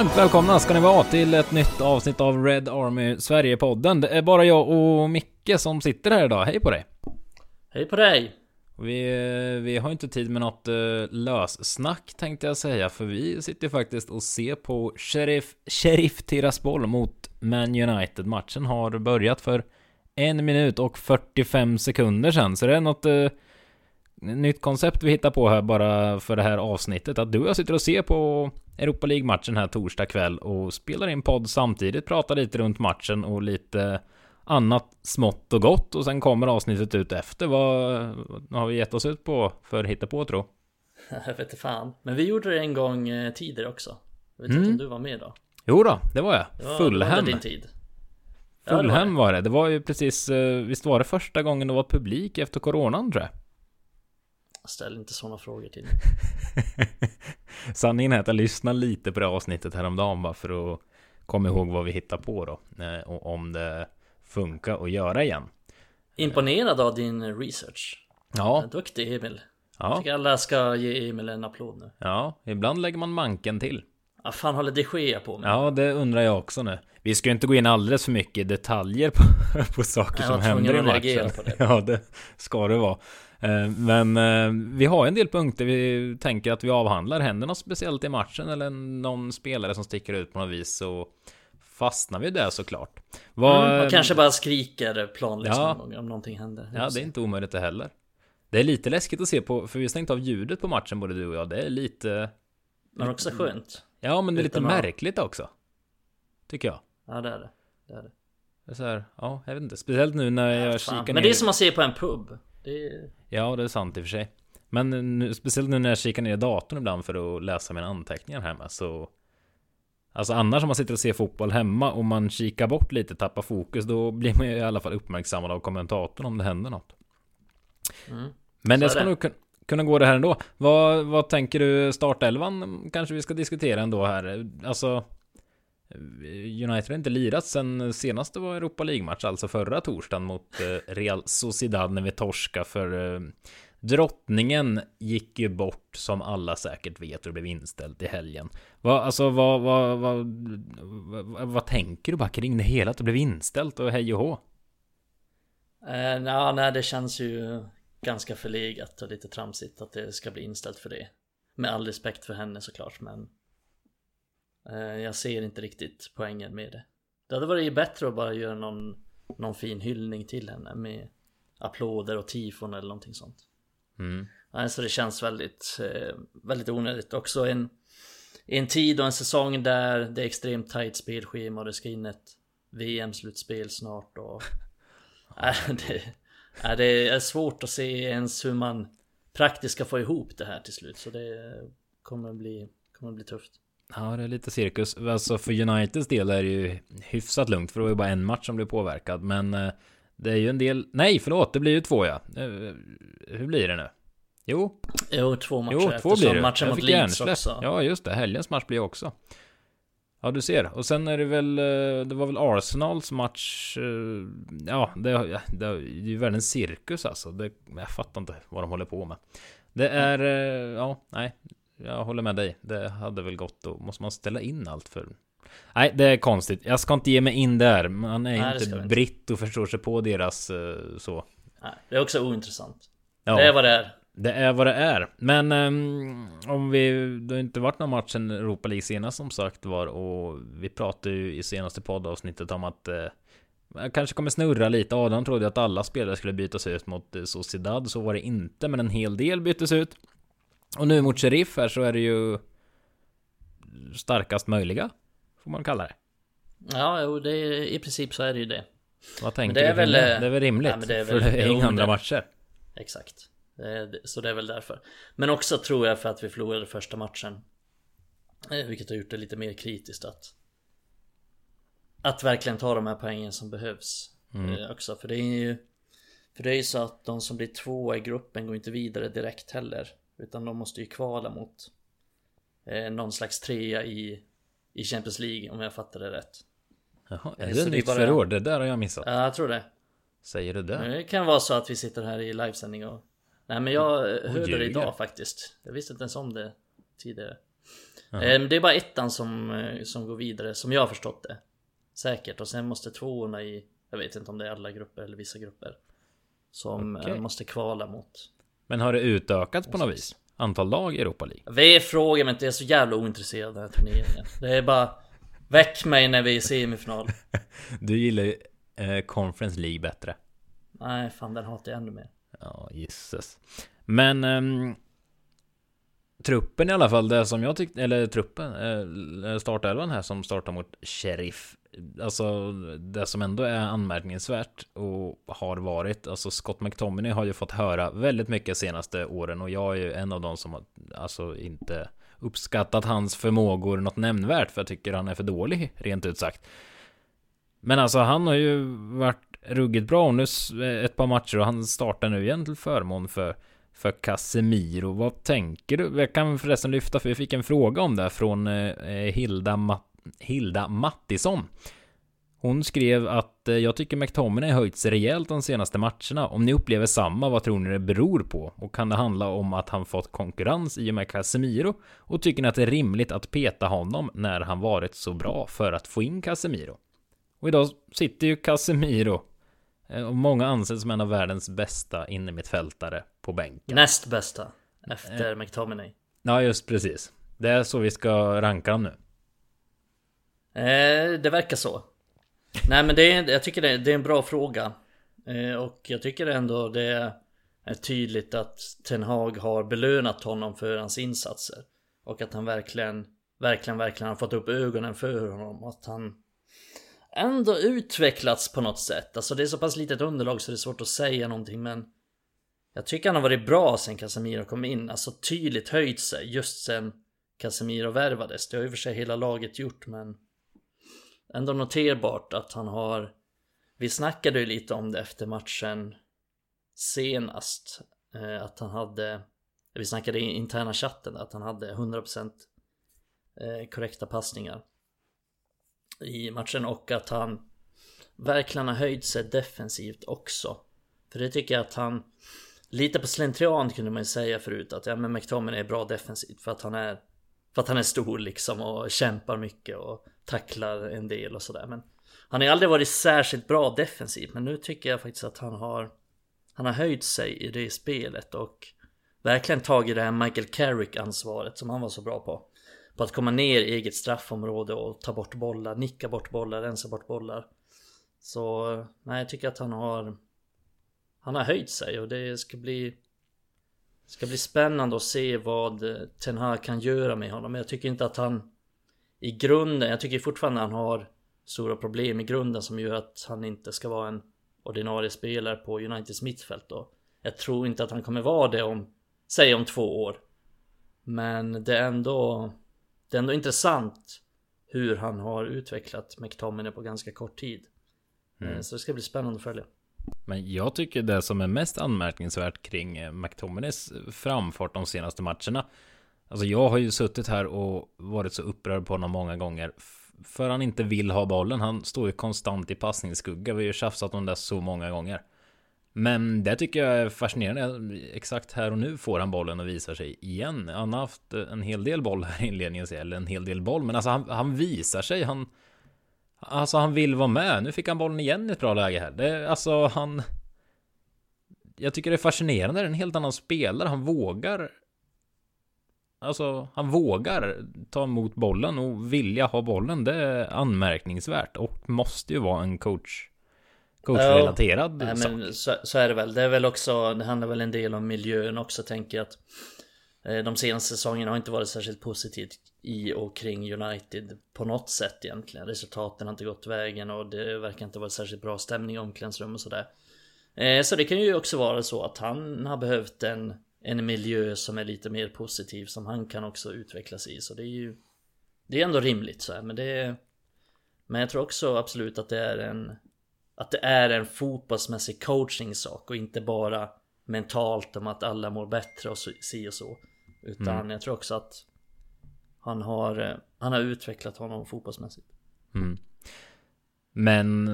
Varmt välkomna ska ni vara till ett nytt avsnitt av Red Army Sverige-podden. Det är bara jag och Micke som sitter här idag. Hej på dig! Hej på dig! Vi, vi har inte tid med något uh, lössnack tänkte jag säga, för vi sitter faktiskt och ser på Sheriff, Sheriff Tiraspol mot Man United. Matchen har börjat för en minut och 45 sekunder sedan, så det är något uh, nytt koncept vi hittar på här bara för det här avsnittet. Att du och jag sitter och ser på Europa League-matchen här torsdag kväll och spelar in podd samtidigt, pratar lite runt matchen och lite annat smått och gott och sen kommer avsnittet ut efter. Vad, vad har vi gett oss ut på för hittepå tro? Jag vet inte fan. Men vi gjorde det en gång eh, tidigare också. Jag vet mm. inte om du var med då? Jo då, det var jag. Det var, Fullhem. Fullhem var det. Det var ju precis, eh, visst var det första gången det var publik efter coronan tror jag? Ställ inte sådana frågor till mig. Sanningen är att jag lyssnade lite på det avsnittet häromdagen bara för att komma ihåg vad vi hittar på då. Eh, och om det funkar att göra igen. Imponerad av din research. Ja. Duktig Emil. Ja. Jag tycker alla ska ge Emil en applåd nu. Ja, ibland lägger man manken till. Vad fan håller de Gea på med? Ja, det undrar jag också nu. Vi ska ju inte gå in alldeles för mycket detaljer på, på saker som händer i matchen. På det. Ja, det ska det vara. Eh, men eh, vi har en del punkter vi tänker att vi avhandlar. Händer något speciellt i matchen eller någon spelare som sticker ut på något vis så fastnar vi där såklart. Vad... Mm, och kanske bara skriker plan liksom ja. om någonting händer. Ja, det är inte omöjligt det heller. Det är lite läskigt att se på, för vi har stängt av ljudet på matchen både du och jag. Det är lite... Men också skönt. Ja, men det är lite märkligt också. Tycker jag. Ja, det är det. Det är det. Det är så här, ja, jag vet inte. Speciellt nu när jag ja, kikar ner. Men det är som man ser på en pub. Det... Ja, det är sant i och för sig. Men nu, speciellt nu när jag kikar ner i datorn ibland för att läsa mina anteckningar hemma så Alltså annars om man sitter och ser fotboll hemma och man kikar bort lite, tappar fokus, då blir man ju i alla fall uppmärksammad av kommentatorn om det händer något. Mm. Men det ska nog kunna gå det här ändå. Vad, vad tänker du startelvan kanske vi ska diskutera ändå här? Alltså Eh, United har inte lirat sen senast det var Europa League-match, alltså förra torsdagen mot eh, Real Sociedad när vi torska för eh, Drottningen gick ju bort som alla säkert vet och blev inställd i helgen. Vad, alltså vad, vad, vad, vad, vad tänker du bara kring det hela? Att det blev inställt och hej och hå? Eh, na, nej, det känns ju ganska förlegat och lite tramsigt att det ska bli inställt för det. Med all respekt för henne såklart, men jag ser inte riktigt poängen med det. Det hade varit bättre att bara göra någon, någon fin hyllning till henne med applåder och tifon eller någonting sånt. Mm. Så det känns väldigt, eh, väldigt onödigt. Också en, en tid och en säsong där det är extremt tajt spelschema och det ska in ett VM-slutspel snart och... äh, det, äh, det är svårt att se ens hur man praktiskt ska få ihop det här till slut. Så det kommer bli, kommer bli tufft. Ja, det är lite cirkus. Alltså för Uniteds del är det ju hyfsat lugnt, för det var ju bara en match som blev påverkad. Men eh, det är ju en del... Nej, förlåt, det blir ju två ja. Eh, hur blir det nu? Jo. Jo, två matcher jo, två blir det. matchen mot Leeds också. Ja, just det. Helgens match blir också. Ja, du ser. Och sen är det väl, eh, det var väl Arsenals match. Ja, det, det, det är ju världens cirkus alltså. Det, jag fattar inte vad de håller på med. Det är, ja, nej. Jag håller med dig. Det hade väl gått då. Måste man ställa in allt för? Nej, det är konstigt. Jag ska inte ge mig in där. Man är nej, inte britt och förstår sig på deras så. Nej, det är också ointressant. Ja. Det är vad det är. Det är vad det är. Men um, om vi... Det har inte varit någon match sen Europa League senast som sagt var. Och vi pratade ju i senaste poddavsnittet om att... Uh, jag kanske kommer snurra lite. Adam trodde att alla spelare skulle bytas ut mot uh, Sociedad. Så var det inte. Men en hel del byttes ut. Och nu mot Sheriff här så är det ju... Starkast möjliga. Får man kalla det. Ja, jo, det är, i princip så är det ju det. Vad tänker det är du? Väl, det är väl rimligt? Ja, det är väl, för det är inga andra matcher. Exakt. Eh, så det är väl därför. Men också tror jag för att vi förlorade första matchen. Eh, vilket har gjort det lite mer kritiskt att Att verkligen ta de här poängen som behövs mm. Eh, också. För det är ju För det är ju så att de som blir tvåa i gruppen går inte vidare direkt heller. Utan de måste ju kvala mot eh, Någon slags trea i I Champions League om jag fattar det rätt. Jaha, är det nytt bara... för år? Det där har jag missat. Ja, jag tror det. Säger du det? Det kan vara så att vi sitter här i livesändning och Nej men jag hörde det idag faktiskt. Jag visste inte ens om det tidigare. Eh, Det är bara ettan som, eh, som går vidare, som jag har förstått det. Säkert, och sen måste tvåorna i, jag vet inte om det är alla grupper eller vissa grupper. Som eh, Okej. måste kvala mot. Men har det utökats på något vis? Antal lag i Europa League? Vi frågar mig inte, jag är så jävla ointresserad av den här turneringen. Det är bara Väck mig när vi är i semifinal. Du gillar ju eh, Conference League bättre. Nej, fan den hatar jag ännu mer. Ja, gisses. Men ehm, truppen i alla fall, det som jag tyckte, eller truppen, eh, startelvan här som startar mot Sheriff. Alltså det som ändå är anmärkningsvärt och har varit, alltså Scott McTominay har ju fått höra väldigt mycket senaste åren och jag är ju en av dem som har alltså inte uppskattat hans förmågor något nämnvärt för jag tycker han är för dålig, rent ut sagt. Men alltså han har ju varit ruggigt bra och nu ett par matcher och han startar nu igen till förmån för för Casemiro. Vad tänker du? Jag kan förresten lyfta för vi fick en fråga om det från eh, Hilda, Matt Hilda Mattisson. Hon skrev att eh, jag tycker McTominay höjt sig rejält de senaste matcherna. Om ni upplever samma, vad tror ni det beror på? Och kan det handla om att han fått konkurrens i och med Casemiro? Och tycker ni att det är rimligt att peta honom när han varit så bra för att få in Casemiro? Och idag sitter ju Casemiro eh, och många anses som en av världens bästa innermittfältare på bänken. Näst bästa. Efter McTominay. Ja, just precis. Det är så vi ska ranka dem nu. Eh, det verkar så. Nej men det är, jag tycker det, det är en bra fråga. Eh, och jag tycker ändå det är tydligt att Ten Hag har belönat honom för hans insatser. Och att han verkligen, verkligen, verkligen har fått upp ögonen för honom. Att han ändå utvecklats på något sätt. Alltså det är så pass litet underlag så det är svårt att säga någonting men jag tycker han har varit bra sen Casemiro kom in. Alltså tydligt höjt sig just sen Casemiro värvades. Det har ju för sig hela laget gjort men ändå noterbart att han har Vi snackade ju lite om det efter matchen senast eh, Att han hade Vi snackade i interna chatten att han hade 100% eh, korrekta passningar I matchen och att han Verkligen har höjt sig defensivt också. För det tycker jag att han Lite på slentrian kunde man ju säga förut att ja men McTominay är bra defensivt för att han är För att han är stor liksom och kämpar mycket och tacklar en del och sådär. Men Han har ju aldrig varit särskilt bra defensivt men nu tycker jag faktiskt att han har Han har höjt sig i det spelet och Verkligen tagit det här Michael Carrick ansvaret som han var så bra på. På att komma ner i eget straffområde och ta bort bollar, nicka bort bollar, rensa bort bollar. Så nej jag tycker att han har Han har höjt sig och det ska bli Ska bli spännande att se vad Ten Hag kan göra med honom. Men jag tycker inte att han i grunden, jag tycker fortfarande han har stora problem i grunden som gör att han inte ska vara en ordinarie spelare på Uniteds mittfält då. Jag tror inte att han kommer vara det om, säg om två år. Men det är ändå, det är ändå intressant hur han har utvecklat McTominay på ganska kort tid. Eh, Så det ska bli spännande att följa. Men jag tycker det som är mest anmärkningsvärt kring eh, McTominays framfart de senaste matcherna. Alltså jag har ju suttit här och varit så upprörd på honom många gånger. För han inte vill ha bollen. Han står ju konstant i passningsskugga. Vi har ju tjafsat om det så många gånger. Men det tycker jag är fascinerande. Exakt här och nu får han bollen och visar sig igen. Han har haft en hel del boll här i inledningen, eller en hel del boll. Men alltså han, han visar sig. Han, Alltså han vill vara med. Nu fick han bollen igen i ett bra läge här. Det, alltså han... Jag tycker det är fascinerande. Det är en helt annan spelare. Han vågar... Alltså han vågar ta emot bollen och vilja ha bollen. Det är anmärkningsvärt och måste ju vara en coach... Coachrelaterad Nej, sak. men så, så är det väl. Det är väl också, det handlar väl en del om miljön också tänker jag att eh, de senaste säsongerna har inte varit särskilt positivt i och kring United på något sätt egentligen. Resultaten har inte gått vägen och det verkar inte vara särskilt bra stämning i omklädningsrum och sådär. Eh, Så det kan ju också vara så att han har behövt en, en miljö som är lite mer positiv som han kan också utvecklas i. Så det är ju Det är ändå rimligt så här, men det är Men jag tror också absolut att det är en Att det är en fotbollsmässig coachingsak och inte bara mentalt om att alla mår bättre och så, si och så. Utan jag tror också att han har, han har utvecklat honom fotbollsmässigt. Mm. Men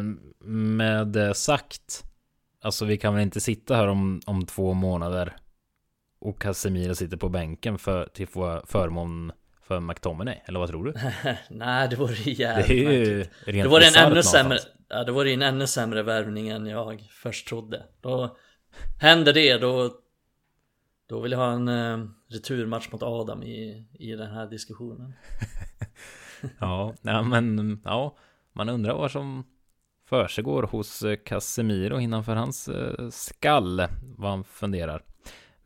med det sagt. Alltså vi kan väl inte sitta här om, om två månader. Och Casemiro sitter på bänken för, till för, förmån för McTominay? Eller vad tror du? Nej, det vore jävligt Det är ju rent Det var en bisarrt ännu sämre, ja, det var en ännu sämre värvning än jag först trodde. Då händer det, då då vill jag ha en eh, returmatch mot Adam i, i den här diskussionen. Ja, ja, men ja, man undrar vad som försiggår hos eh, Casemiro innanför hans eh, skall, vad han funderar.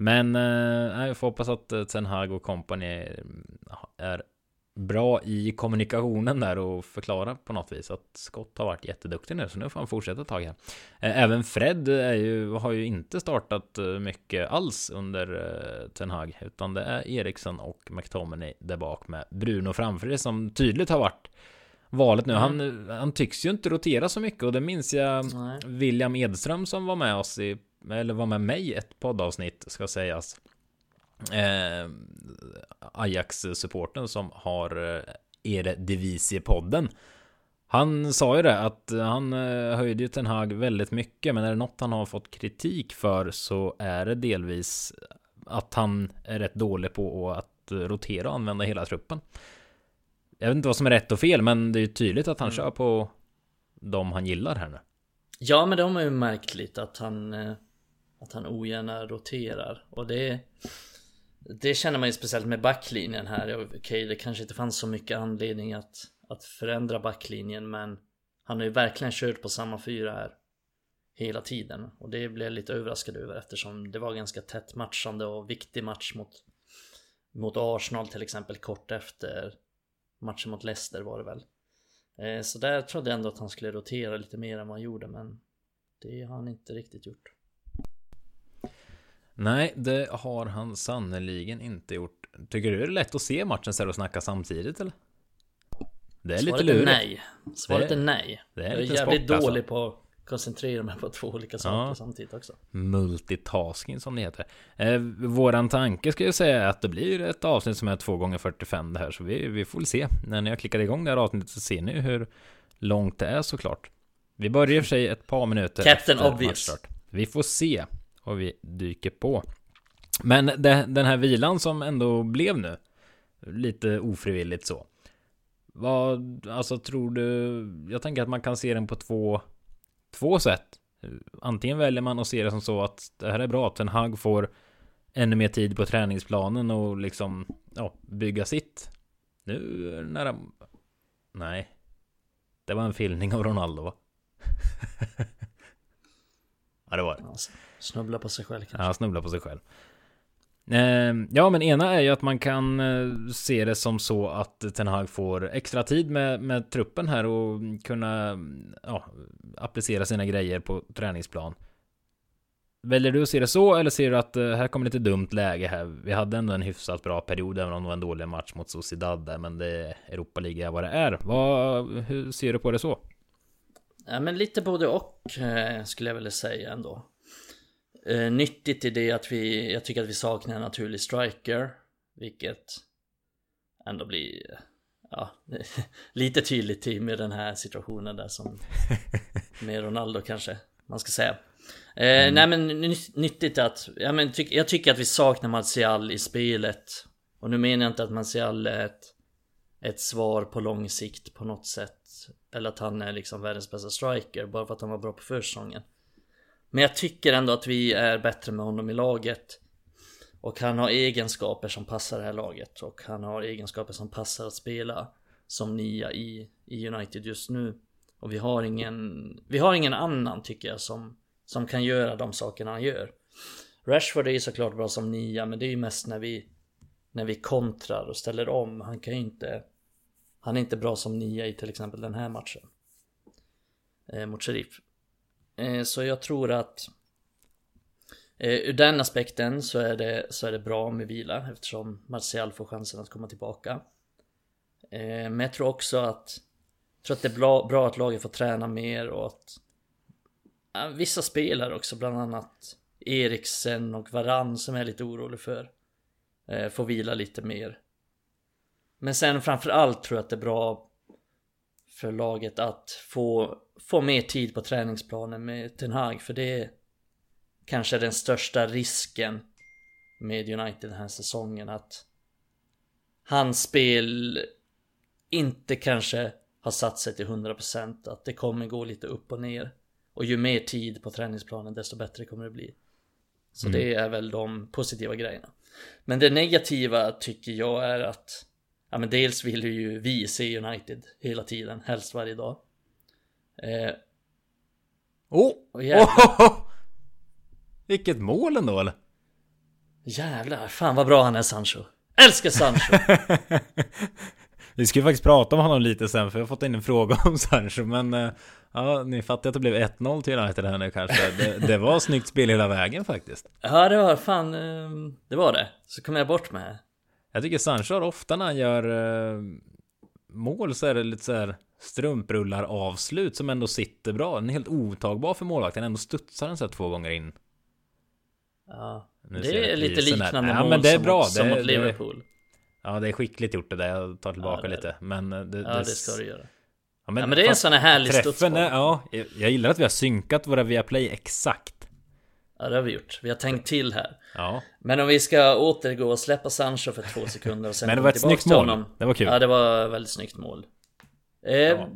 Men eh, jag får hoppas att eh, Ten Hag och company är, är bra i kommunikationen där och förklara på något vis att Scott har varit jätteduktig nu, så nu får han fortsätta ett tag här. Eh, Även Fred är ju, har ju inte startat eh, mycket alls under eh, Ten Hag, utan det är Eriksson och McTominay där bak med Bruno framför det som tydligt har varit valet nu. Han, han tycks ju inte rotera så mycket och det minns jag Nej. William Edström som var med oss i, eller var med mig i ett poddavsnitt ska sägas. Eh, Ajax-supporten som har eh, Eredivisie-podden. Han sa ju det att han eh, höjde ju Ten Hag väldigt mycket, men är det något han har fått kritik för så är det delvis att han är rätt dålig på att rotera och använda hela truppen. Jag vet inte vad som är rätt och fel, men det är ju tydligt att han Mm. kör på de han gillar här nu. Ja men de har ju märkt lite att han eh, att han ogärna roterar. Och det Det känner man ju speciellt med backlinjen här. Okej, Okej det kanske inte fanns så mycket anledning att Att förändra backlinjen men Han har ju verkligen kört på samma fyra här Hela tiden. Och det blev jag lite överraskad över eftersom det var ganska tätt matchande och viktig match mot Mot Arsenal till exempel kort efter Matchen mot Leicester var det väl. Eh, så där trodde jag ändå att han skulle rotera lite mer än vad han gjorde men Det har han inte riktigt gjort. Nej, det har han sannoliken inte gjort. Tycker du det är lätt att se matchen så här och snacka samtidigt eller? Det är lite Svaret lurigt. är nej Svaret Det- är nej det är Jag är jävligt sport, alltså. dålig på att koncentrera mig på två olika saker Ja. samtidigt också Multitasking som det heter. Eh, våran tanke ska jag säga är att det blir ett avsnitt som är 2 gånger 45 det här. Så vi, vi får väl se. När ni har klickat igång det här avsnittet så ser ni hur långt det är såklart. Vi börjar i och för sig ett par minuter Captain efter Obvious. matchstart. Vi får se och vi dyker på. Men det, den här vilan som ändå blev nu. Lite ofrivilligt så. Vad, alltså tror du, jag tänker att man kan se den på två, två sätt. Antingen väljer man att se det som så att det här är bra, att Ten Hag får ännu mer tid på träningsplanen och liksom, ja, bygga sitt. Nu är det nära... Nej. Det var en filmning av Ronaldo va? ja det var det. Snubbla på sig själv kanske Ja, han snubblar på sig själv. Eh, ja, men ena är ju att man kan eh, se det som så att Ten Hag får extra tid med, med truppen här och kunna ja, applicera sina grejer på träningsplan. Väljer du att se det så eller ser du att eh, här kommer lite dumt läge här? Vi hade ändå en hyfsat bra period även om det var en dålig match mot Sociedad där, men det är Europa League vad det är. Vad, hur ser du på det så? Ja men lite både och eh, skulle jag vilja säga ändå eh, Nyttigt i det att vi, jag tycker att vi saknar en naturlig striker Vilket ändå blir, ja, lite tydligt i med den här situationen där som Med Ronaldo kanske, man ska säga eh, Nej men ny- nyttigt att, ja, men tyck, jag tycker att vi saknar Martial i spelet Och nu menar jag inte att Martial är ett ett svar på lång sikt på något sätt. Eller att han är liksom världens bästa striker bara för att han var bra på försäsongen. Men jag tycker ändå att vi är bättre med honom i laget. Och han har egenskaper som passar det här laget. Och han har egenskaper som passar att spela som nia i, i United just nu. Och vi har ingen, vi har ingen annan tycker jag som, som kan göra de sakerna han gör. Rashford är ju såklart bra som nia men det är ju mest när vi när vi kontrar och ställer om. Han kan ju inte Han är inte bra som nia i till exempel den här matchen. Eh, mot Sheriff. Eh, så jag tror att eh, Ur den aspekten så är, det, så är det bra med vila eftersom Martial får chansen att komma tillbaka. Eh, men jag tror också att jag tror att det är bra, bra att laget får träna mer och att ja, Vissa spelare också, bland annat Eriksen och Varann som jag är lite orolig för eh, Får vila lite mer Men sen framförallt tror jag att det är bra För laget att få, få mer tid på träningsplanen med Ten Hag för det är Kanske den största risken Med United den här säsongen att hans spel inte kanske har satt sig till 100% att det kommer gå lite upp och ner. Och ju mer tid på träningsplanen desto bättre kommer det bli. Så mm. det är väl de positiva grejerna. Men det negativa tycker jag är att Ja men dels vill ju vi se United hela tiden, helst varje dag. Eh, oh! oh! Vilket mål ändå eller? Jävlar, fan vad bra han är Sancho. Älskar Sancho! Vi ska ju faktiskt prata om honom lite sen för jag har fått in en fråga om Sancho men eh, Ja, ni fattar att det blev 1-0 till United här nu kanske det, det var snyggt spel hela vägen faktiskt Ja det var fan ehm, Det var det Så kom jag bort med Jag tycker Sancho har ofta när han gör eh, Mål så är det lite så här Strumprullar avslut som ändå sitter bra Den är helt otagbar för målvakten Ändå studsar den så här två gånger in Ja nu Det är lite liknande mål ja, men det är bra. som det, mot Liverpool det, Ja det är skickligt gjort det där Jag tar tillbaka ja, lite Men det, Ja det ska du göra Ja men, ja, men det är en sån här härlig studsboll. Ja, jag gillar att vi har synkat våra Viaplay exakt. Ja det har vi gjort. Vi har tänkt till här. Ja. Men om vi ska återgå och släppa Sancho för två sekunder och sen Men det var ett snyggt mål. Det var kul. Ja det var ett väldigt snyggt mål. Eh, ja.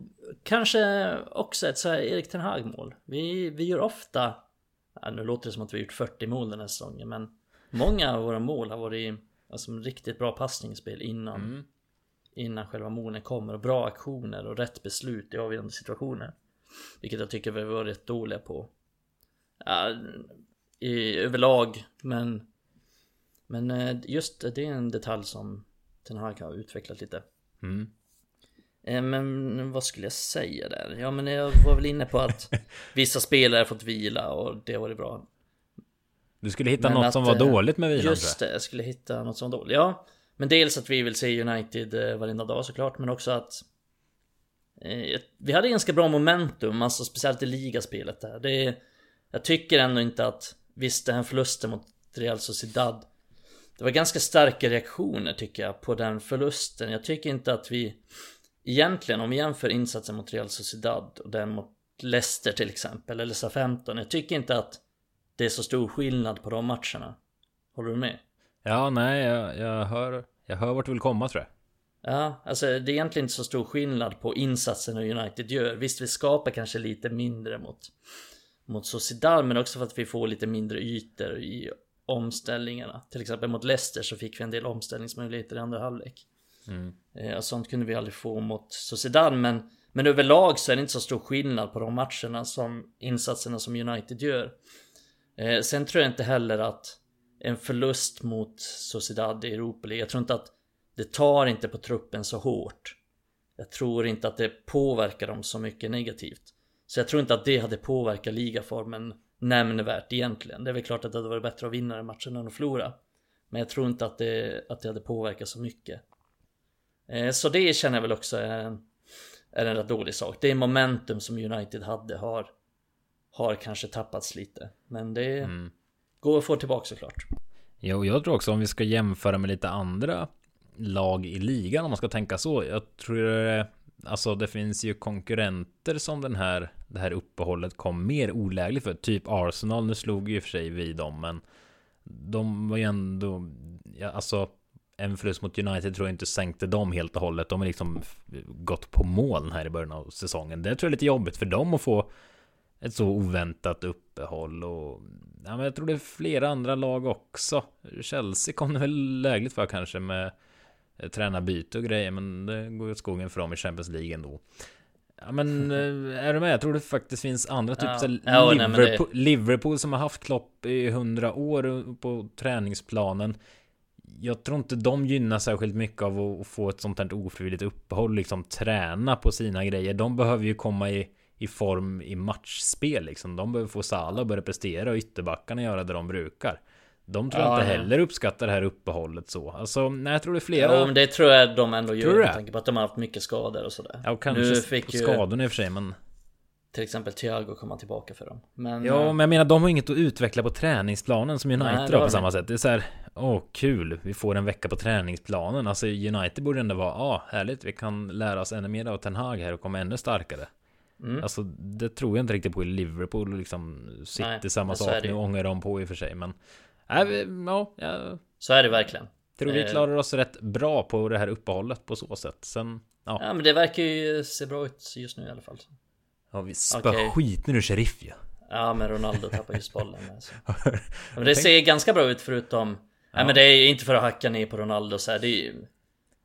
Kanske också ett så här Erik Ten Hag mål. Vi, vi gör ofta ja, Nu låter det som att vi har gjort 40 mål den här säsongen men Många av våra mål har varit alltså, riktigt bra passningsspel innan mm innan själva målen kommer och bra aktioner och rätt beslut i avgörande situationer. Vilket jag tycker vi var rätt dåliga på. Ja, i, överlag, men men eh, just det är en detalj som Ten Hag har utvecklat lite. Mm. Eh, men vad skulle jag säga där? Ja men jag var väl inne på att vissa spelare fått vila och det var det bra. Du skulle hitta men något att, som var dåligt med vilan Just det, jag skulle hitta något som var dåligt. Ja, men dels att vi vill se United eh, varenda dag såklart, men också att eh, Vi hade ganska bra momentum, alltså speciellt i ligaspelet där. Det, jag tycker ändå inte att Visst, den här förlusten mot Real Sociedad Det var ganska starka reaktioner tycker jag på den förlusten. Jag tycker inte att vi Egentligen om vi jämför insatsen mot Real Sociedad och den mot Leicester till exempel, eller sa 15 Jag tycker inte att det är så stor skillnad på de matcherna. Håller du med? Ja, nej, jag, jag, hör, jag hör vart du vill komma tror jag. Ja, alltså det är egentligen inte så stor skillnad på insatserna United gör. Visst, vi skapar kanske lite mindre mot, mot Sociedad, men också för att vi får lite mindre ytor i omställningarna. Till exempel mot Leicester så fick vi en del omställningsmöjligheter i andra halvlek. Mm. Eh, sånt kunde vi aldrig få mot Sociedad, men, men överlag så är det inte så stor skillnad på de matcherna som insatserna som United gör. Eh, sen tror jag inte heller att en förlust mot Sociedad i Europa League. Jag tror inte att det tar inte på truppen så hårt. Jag tror inte att det påverkar dem så mycket negativt. Så jag tror inte att det hade påverkat ligaformen nämnvärt egentligen. Det är väl klart att det hade varit bättre att vinna den matchen än att förlora. Men jag tror inte att det, att det hade påverkat så mycket. Eh, så det känner jag väl också är en, är en rätt dålig sak. Det momentum som United hade har, har kanske tappats lite. Men det, mm. Gå och få tillbaka såklart. Jo, jag tror också om vi ska jämföra med lite andra lag i ligan om man ska tänka så. Jag tror Alltså det finns ju konkurrenter som den här Det här uppehållet kom mer olägligt för Typ Arsenal, nu slog ju för sig vi dem men De var ju ändå ja, Alltså En förlust mot United tror jag inte sänkte dem helt och hållet De har liksom Gått på moln här i början av säsongen Det tror jag är lite jobbigt för dem att få ett så oväntat uppehåll och ja, men jag tror det är flera andra lag också. Chelsea kom det väl lägligt för kanske med tränarbyte och grejer, men det går ju åt skogen för dem i Champions League ändå. Ja men eh, är du med? Jag tror det faktiskt finns andra typ ja. så ja, Liverpool, det... Liverpool som har haft Klopp i hundra år på träningsplanen. Jag tror inte de gynnar särskilt mycket av att få ett sånt här ofrivilligt uppehåll, liksom träna på sina grejer. De behöver ju komma i i form i matchspel liksom. De behöver få Salah att börja prestera och ytterbackarna göra det de brukar. De tror ja, inte heller uppskattar det här uppehållet så. Alltså, nej, jag tror det är flera. Jo, men det tror jag de ändå gör. Med tanke på att de har haft mycket skador och sådär. Ja, och kanske nu fick skadorna ju... i och för sig, men... Till exempel Thiago komma tillbaka för dem. Men, ja, men jag menar, de har inget att utveckla på träningsplanen som United nej, har på samma sätt. Det är så här, åh, kul, vi får en vecka på träningsplanen. Alltså, United borde ändå vara, ja, härligt, vi kan lära oss ännu mer av Ten Hag här och komma ännu starkare. Mm. Alltså det tror jag inte riktigt på i Liverpool liksom sitter Nej, samma sak. Nu ångar de på i och för sig men... Äh, ja, ja. Så är det verkligen. Tror vi Eh. klarar oss rätt bra på det här uppehållet på så sätt. Sen, ja, Ja men det verkar ju se bra ut just nu i alla fall. ja vi spör Okej. skit nu sheriff ju. Ja men Ronaldo tappar just bollen med, så. Ja, Men det ser ganska bra ut förutom Nej men det är ju inte för att hacka ner på Ronaldo så här, det är ju,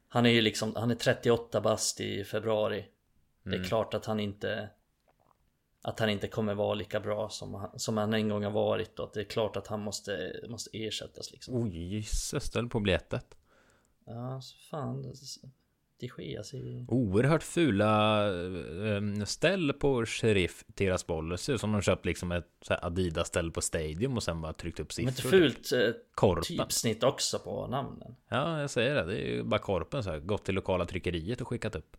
Han är ju liksom, han är 38 bast i februari. Det Mm. är klart att han inte Att han inte kommer vara lika bra som han, som han en gång har varit och att det är klart att han måste, måste ersättas liksom. Oj, jösses, ställ på biljettet. Ja så fan ser ju Oerhört fula eh, ställ på sheriff deras boll. Det ser ut som de köpt liksom ett så här Adidas ställ på Stadium och sen bara tryckt upp Men inte siffror. fult eh, Korpen. typsnitt också på namnen Ja, jag säger det. Det är ju bara korpen så här. Gått till lokala tryckeriet och skickat upp.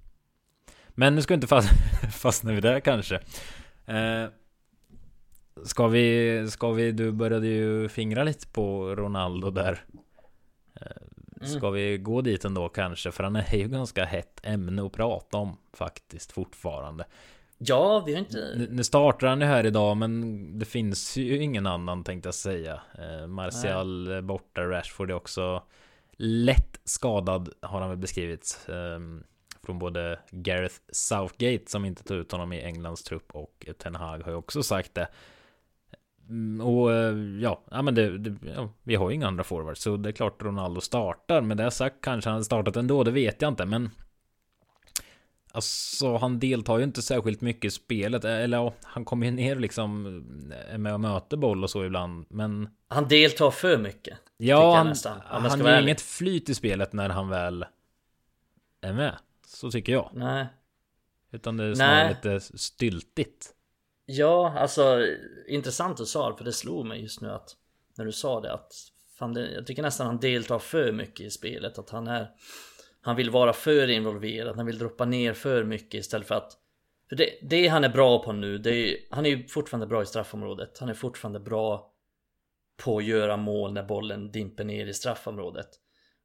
Men nu ska vi inte fast, fastna vid det kanske. Eh, ska vi, ska vi, du började ju fingra lite på Ronaldo där. Eh, ska vi gå dit ändå kanske? För han är ju ganska hett ämne att prata om faktiskt fortfarande. Ja vi har inte Nu, nu startar han ju här idag men det finns ju ingen annan tänkte jag säga. Eh, Martial är borta, Rashford är också lätt skadad har han väl beskrivits. Eh, från både Gareth Southgate som inte tog ut honom i Englands trupp och Ten Hag har ju också sagt det. Mm, Och eh, ja, ja men det, det, ja, vi har ju inga andra forwards så det är klart Ronaldo startar. Men det har sagt kanske han startat ändå, det vet jag inte. Men Alltså han deltar ju inte särskilt mycket i spelet. Eller ja, han kommer ju ner liksom är med och möter boll och så ibland. Men Han deltar för mycket ja, han, nästan, han har inget flyt i spelet när han väl är med. Så tycker jag. Nej Utan det är snarare Nej. lite styltigt. Ja, alltså intressant du sa det, för det slog mig just nu att när du sa det att fan, det, jag tycker nästan han deltar för mycket i spelet. Att han är han vill vara för involverad, han vill droppa ner för mycket istället för att för det, det han är bra på nu, det är, han är ju fortfarande bra i straffområdet. Han är fortfarande bra på att göra mål när bollen dimper ner i straffområdet.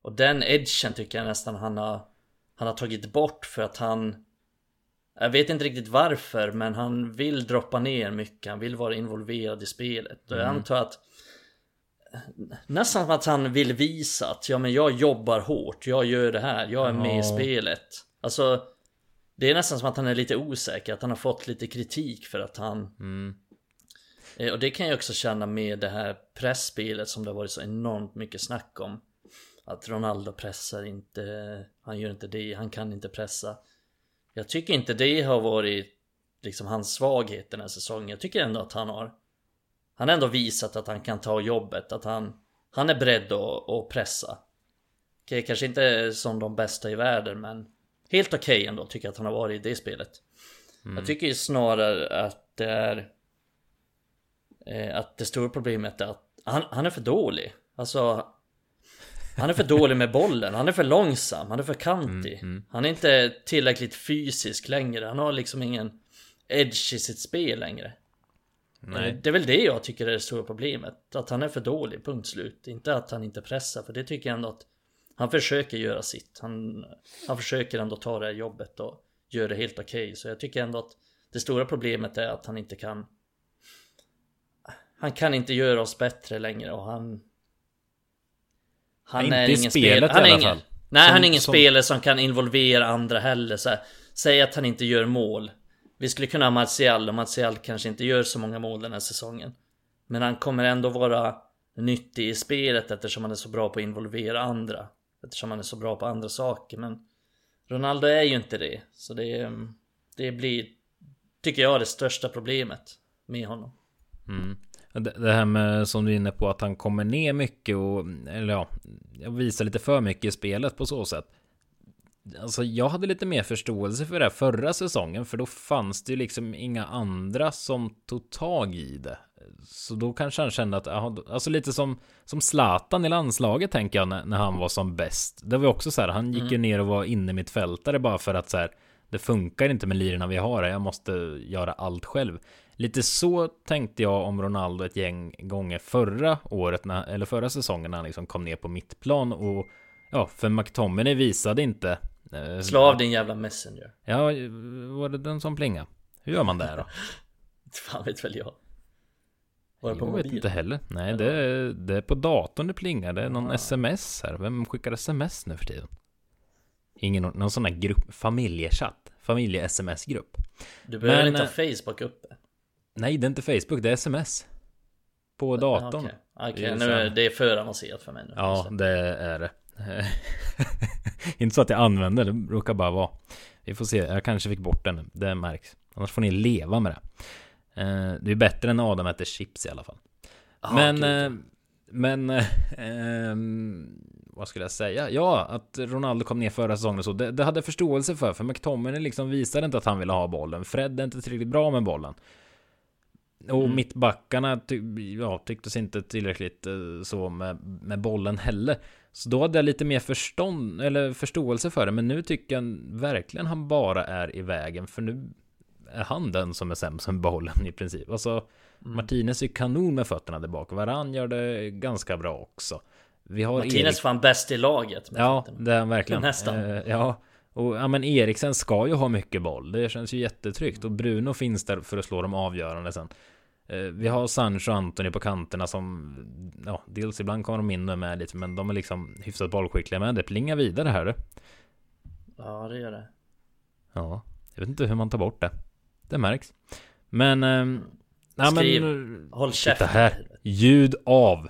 Och den edgen tycker jag nästan han har Han har tagit bort för att han jag vet inte riktigt varför men han vill droppa ner mycket Han vill vara involverad i spelet och jag antar att Nästan som att han vill visa att ja men jag jobbar hårt Jag gör det här, jag är med i Ja. spelet Alltså Det är nästan som att han är lite osäker Att han har fått lite kritik för att han Mm. Eh, Och det kan jag också känna med det här pressspelet som det har varit så enormt mycket snack om. Att Ronaldo pressar inte, han gör inte det, han kan inte pressa. Jag tycker inte det har varit liksom hans svaghet den här säsongen. Jag tycker ändå att han har Han har ändå visat att han kan ta jobbet, att han Han är beredd att, att pressa. Okej, kanske inte som de bästa i världen men Helt okej ändå tycker jag att han har varit i det spelet. Jag tycker ju snarare att det är eh, Att det stora problemet är att han, han är för dålig. Alltså Han är för dålig med bollen, han är för långsam, han är för kantig. Han är inte tillräckligt fysisk längre, han har liksom ingen edge i sitt spel längre. Nej. Det är väl det jag tycker är det stora problemet. Att han är för dålig, punkt slut. Inte att han inte pressar, för det tycker jag ändå att han försöker göra sitt. Han, han försöker ändå ta det här jobbet och gör det helt okej. Så jag tycker ändå att det stora problemet är att han inte kan Han kan inte göra oss bättre längre och han Han Inte är ingen spelet spel, han i alla ingen, fall. Nej Som- han är ingen som- spelare som kan involvera andra heller så här, Säg att han inte gör mål. Vi skulle kunna ha Martial och Martial kanske inte gör så många mål den här säsongen. Men han kommer ändå vara nyttig i spelet eftersom han är så bra på att involvera andra. Eftersom han är så bra på andra saker men Ronaldo är ju inte det. Så det, det blir Tycker jag det största problemet med honom. Mm. Det, här med som du är inne på att han kommer ner mycket och eller ja, visar lite för mycket i spelet på så sätt. Alltså jag hade lite mer förståelse för det här förra säsongen för då fanns det ju liksom inga andra som tog tag i det. Så då kanske han kände att, alltså lite som, som Zlatan i landslaget tänker jag när, när han var som bäst. Det var också så här, han gick ju ner och var inne mitt fältare bara för att så här, det funkar inte med lirarna vi har här, jag måste göra allt själv. Lite så tänkte jag om Ronaldo ett gäng gånger förra året, när, eller förra säsongen när han liksom kom ner på mittplan och ja, för McTominay visade inte. eh, Slå av din jävla messenger Ja, var det den som plinga? Hur gör man det då? Fan vet väl jag Var det på Jag vet mobilen? inte heller. Nej, det är, det är på datorn det plingar. Det är någon Ah. sms här. Vem skickar sms nu för tiden? Ingen, någon sån här grupp, familjechatt. Familje-sms-grupp. Du behöver Men, inte ha eh, Facebook uppe. Nej, det är inte Facebook, det är sms. På datorn. Okej, Okej, Det är nu är det för avancerat för mig nu. Ja, det är det. inte så att jag använder det, råkar bara vara. Vi får se, jag kanske fick bort den. Det märks. Annars får ni leva med det. Eh, Det är bättre än Adam äter chips i alla fall. Ah, men, gud. eh, men, eh, vad skulle jag säga? Ja, att Ronaldo kom ner förra säsongen och så, det, det hade jag förståelse för, för McTominay liksom visade inte att han ville ha bollen. Fred är inte tillräckligt bra med bollen. Och Mm. mittbackarna ty, ja, tycktes inte tillräckligt eh, så med, med bollen heller. Så då hade jag lite mer förstånd, eller förståelse för det, men nu tycker jag verkligen han bara är i vägen, för nu är han den som är sämst med bollen i princip. Alltså, Mm. Martinez är kanon med fötterna där bak. Varann gör det ganska bra också. Vi har Martinez Erik... fan bäst i laget med Ja, fötterna. det är han verkligen. Nästan. Eh, ja. Och ja, men Eriksen ska ju ha mycket boll. Det känns ju jättetryggt. Och Bruno finns där för att slå de avgörande sen. Eh, vi har Sancho och Anthony på kanterna som... Ja, dels ibland kommer de in och med lite, men de är liksom hyfsat bollskickliga med. Det plingar vidare här du. Ja, det gör det. Ja, jag vet inte hur man tar bort det. Det märks. Men... ehm, nej, Skriv. men... Håll Titta käften. här. Ljud av.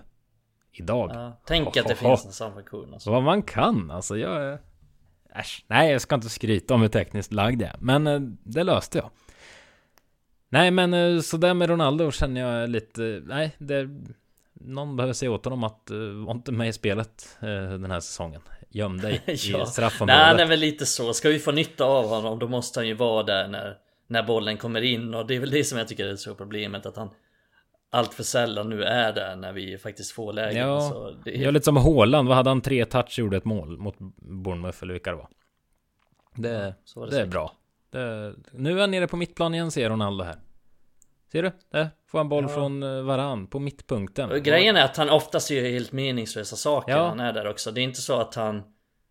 Idag. Ja, tänk att det Hohoho. finns en sån funktion alltså. Vad man kan, alltså jag... är- Äsch, nej jag ska inte skryta om hur tekniskt lagd jag är. Men eh, det löste jag. Nej men eh, så där med Ronaldo känner jag lite... Nej, det... Någon behöver säga åt honom att uh, var inte med i spelet eh, den här säsongen. Göm dig Ja. i Nej, straffområdet. han är väl lite så. Ska vi få nytta av honom då måste han ju vara där när, när bollen kommer in. Och det är väl det som jag tycker är det stora problemet. Att han allt för sällan nu är där när vi faktiskt får lägen. Ja, så det är, Jag är lite som Haaland, vad hade han? Tre touch gjorde ett mål mot Bournemouth eller vilka det var. Det, var det det är bra. Det, nu är han nere på mittplan igen ser Ronaldo här. Ser du? Där får han boll Ja. från uh, Varann på mittpunkten. Och Grejen är att han oftast gör helt meningslösa saker Ja. när han är där också. Det är inte så att han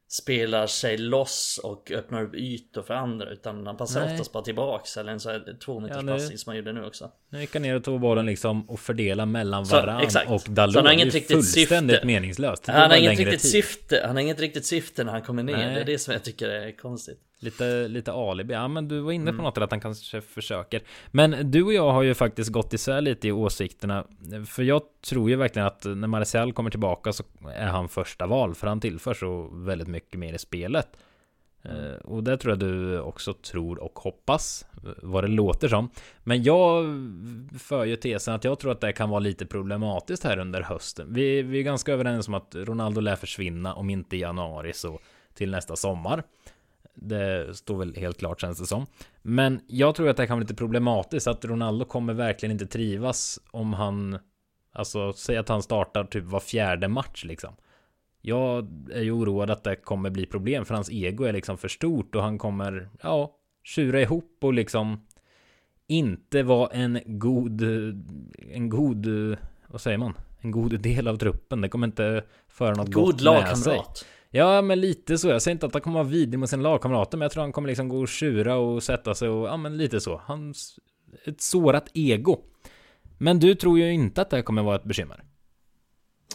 spelar sig loss och öppnar upp ytor för andra. Utan han passar Nej. oftast bara tillbaks. Eller en så här två meters Ja, nu- passning som han gjorde nu också. Nu gick han ner och tog bollen liksom och fördela mellan Så, Varann exakt. och Så Dalot. han har inget riktigt fullständigt syfte. meningslöst. Han har inget riktigt tid. syfte. Han har inget riktigt syfte när han kommer ner. Nej. Det är det som jag tycker är konstigt. Lite, lite alibi. Ja men du var inne på Mm. något eller att han kanske försöker. Men du och jag har ju faktiskt gått isär lite i åsikterna. För jag tror ju verkligen att när Martial kommer tillbaka så är han första val. För han tillför så väldigt mycket mer i spelet. Eh, Och det tror jag du också tror och hoppas. eh, Vad det låter som. Men jag för ju tesen att jag tror att det kan vara lite problematiskt här under hösten. Vi, vi är ganska överens om att Ronaldo lär försvinna om inte i januari så till nästa sommar. Det står väl helt klart känns det som. Men jag tror att det kan vara lite problematiskt att Ronaldo kommer verkligen inte trivas om han Alltså säg att han startar typ var fjärde match liksom. Jag är ju oroad att det kommer bli problem för hans ego är liksom för stort och han kommer ja tjura ihop och liksom inte vara en god en god vad säger man? En god del av truppen. Det kommer inte föra något God gott med sig. Ja, men lite så. Jag säger inte att han kommer vara vidrig mot sina lagkamrater, men jag tror han kommer liksom gå och tjura och sätta sig och, ja men lite så. Hans, ett sårat ego. Men du tror ju inte att det här kommer vara ett bekymmer.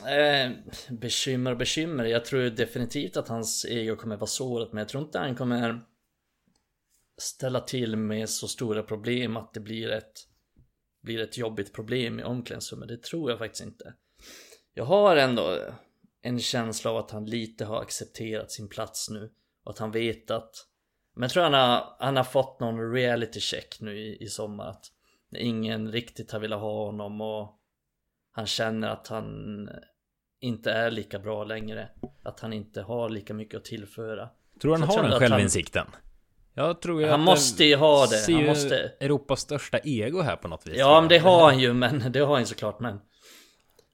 Eh, bekymmer och bekymmer. Jag tror definitivt att hans ego kommer vara sårat Men jag tror inte han kommer ställa till med så stora problem att det blir ett, blir ett jobbigt problem i omklädningsrummet. Det tror jag faktiskt inte. Jag har ändå en känsla av att han lite har accepterat sin plats nu. Och att han vet att... Men jag tror han har, han har fått någon reality check nu i, i sommar. Att ingen riktigt har velat ha honom och han känner att han inte är lika bra längre. Att han inte har lika mycket att tillföra. Tror han Så har den jag att han- självinsikten? Jag tror ju Han måste ju ha det. Han måste... Europas största ego här på något vis. Ja men det har han ju men det har han ju såklart men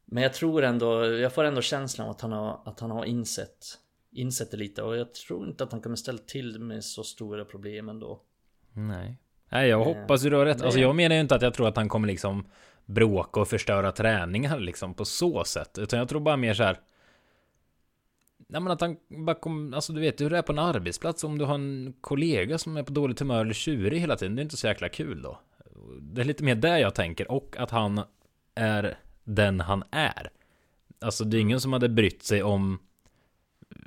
Men jag tror ändå Jag får ändå känslan av att han har Att han har insett Insett det lite och jag tror inte att han kommer ställa till med så stora problem ändå Nej. Nej, jag Eh, hoppas du har rätt. Alltså det- jag menar ju inte att jag tror att han kommer liksom bråka och förstöra träningar liksom på så sätt. Utan jag tror bara mer så här. Nej men att han bara kommer, alltså du vet hur det är på en arbetsplats om du har en kollega som är på dåligt humör eller tjurig hela tiden. Det är inte så jäkla kul då. Det är lite mer där jag tänker och att han är den han är. Alltså det är ingen som hade brytt sig om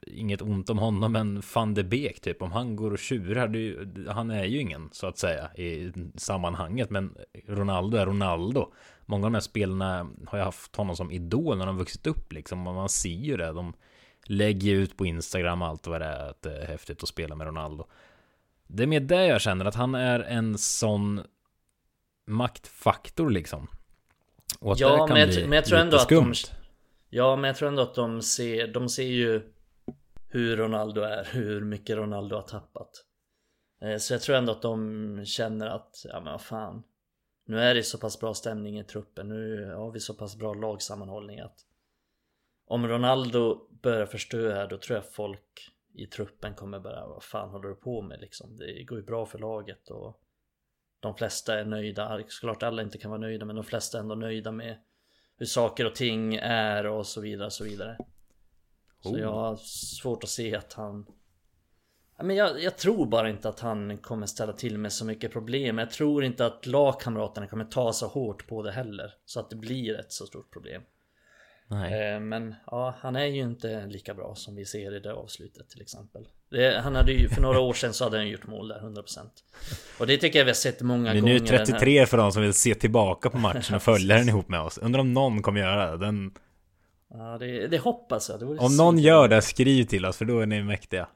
Inget ont om honom men van de Beek typ. Om han går och tjurar det, Han är ju ingen så att säga I sammanhanget. Men Ronaldo är Ronaldo. Många av de här spelarna har ju haft honom som idol när de vuxit upp liksom. Och man ser ju det. De lägger ut på Instagram allt vad det är Att det är häftigt att spela med Ronaldo. Det är med det jag känner att han är en sån Maktfaktor liksom och att ja, det kan men, jag, bli men jag tror ändå att skumt. de Ja, men jag tror ändå att de ser, de ser ju hur Ronaldo är, hur mycket Ronaldo har tappat. Eh, så jag tror ändå att de känner att, ja men vad fan. Nu är det så pass bra stämning i truppen, nu har vi så pass bra lagsammanhållning att om Ronaldo börjar förstöra då tror jag folk i truppen kommer börja, vad fan håller du på med liksom? Det går ju bra för laget och de flesta är nöjda. Såklart alla inte kan vara nöjda men de flesta är ändå nöjda med hur saker och ting är och så vidare och så vidare. Så oh. jag har svårt att se att han men jag, jag, tror bara inte att han kommer ställa till med så mycket problem. Jag tror inte att lagkamraterna kommer ta så hårt på det heller. Så att det blir ett så stort problem. Nej. Eh, men ja, han är ju inte lika bra som vi ser i det avslutet till exempel. Det, han hade ju, för några år sedan så hade han gjort mål där, 100% Och det tycker jag vi har sett många gånger Vi är nu 33 för de som vill se tillbaka på matchen och följa den ihop med oss. Undrar om någon kommer göra det, den... Ja, det, det hoppas jag. Det om någon gör det, skriv till oss för då är ni mäktiga.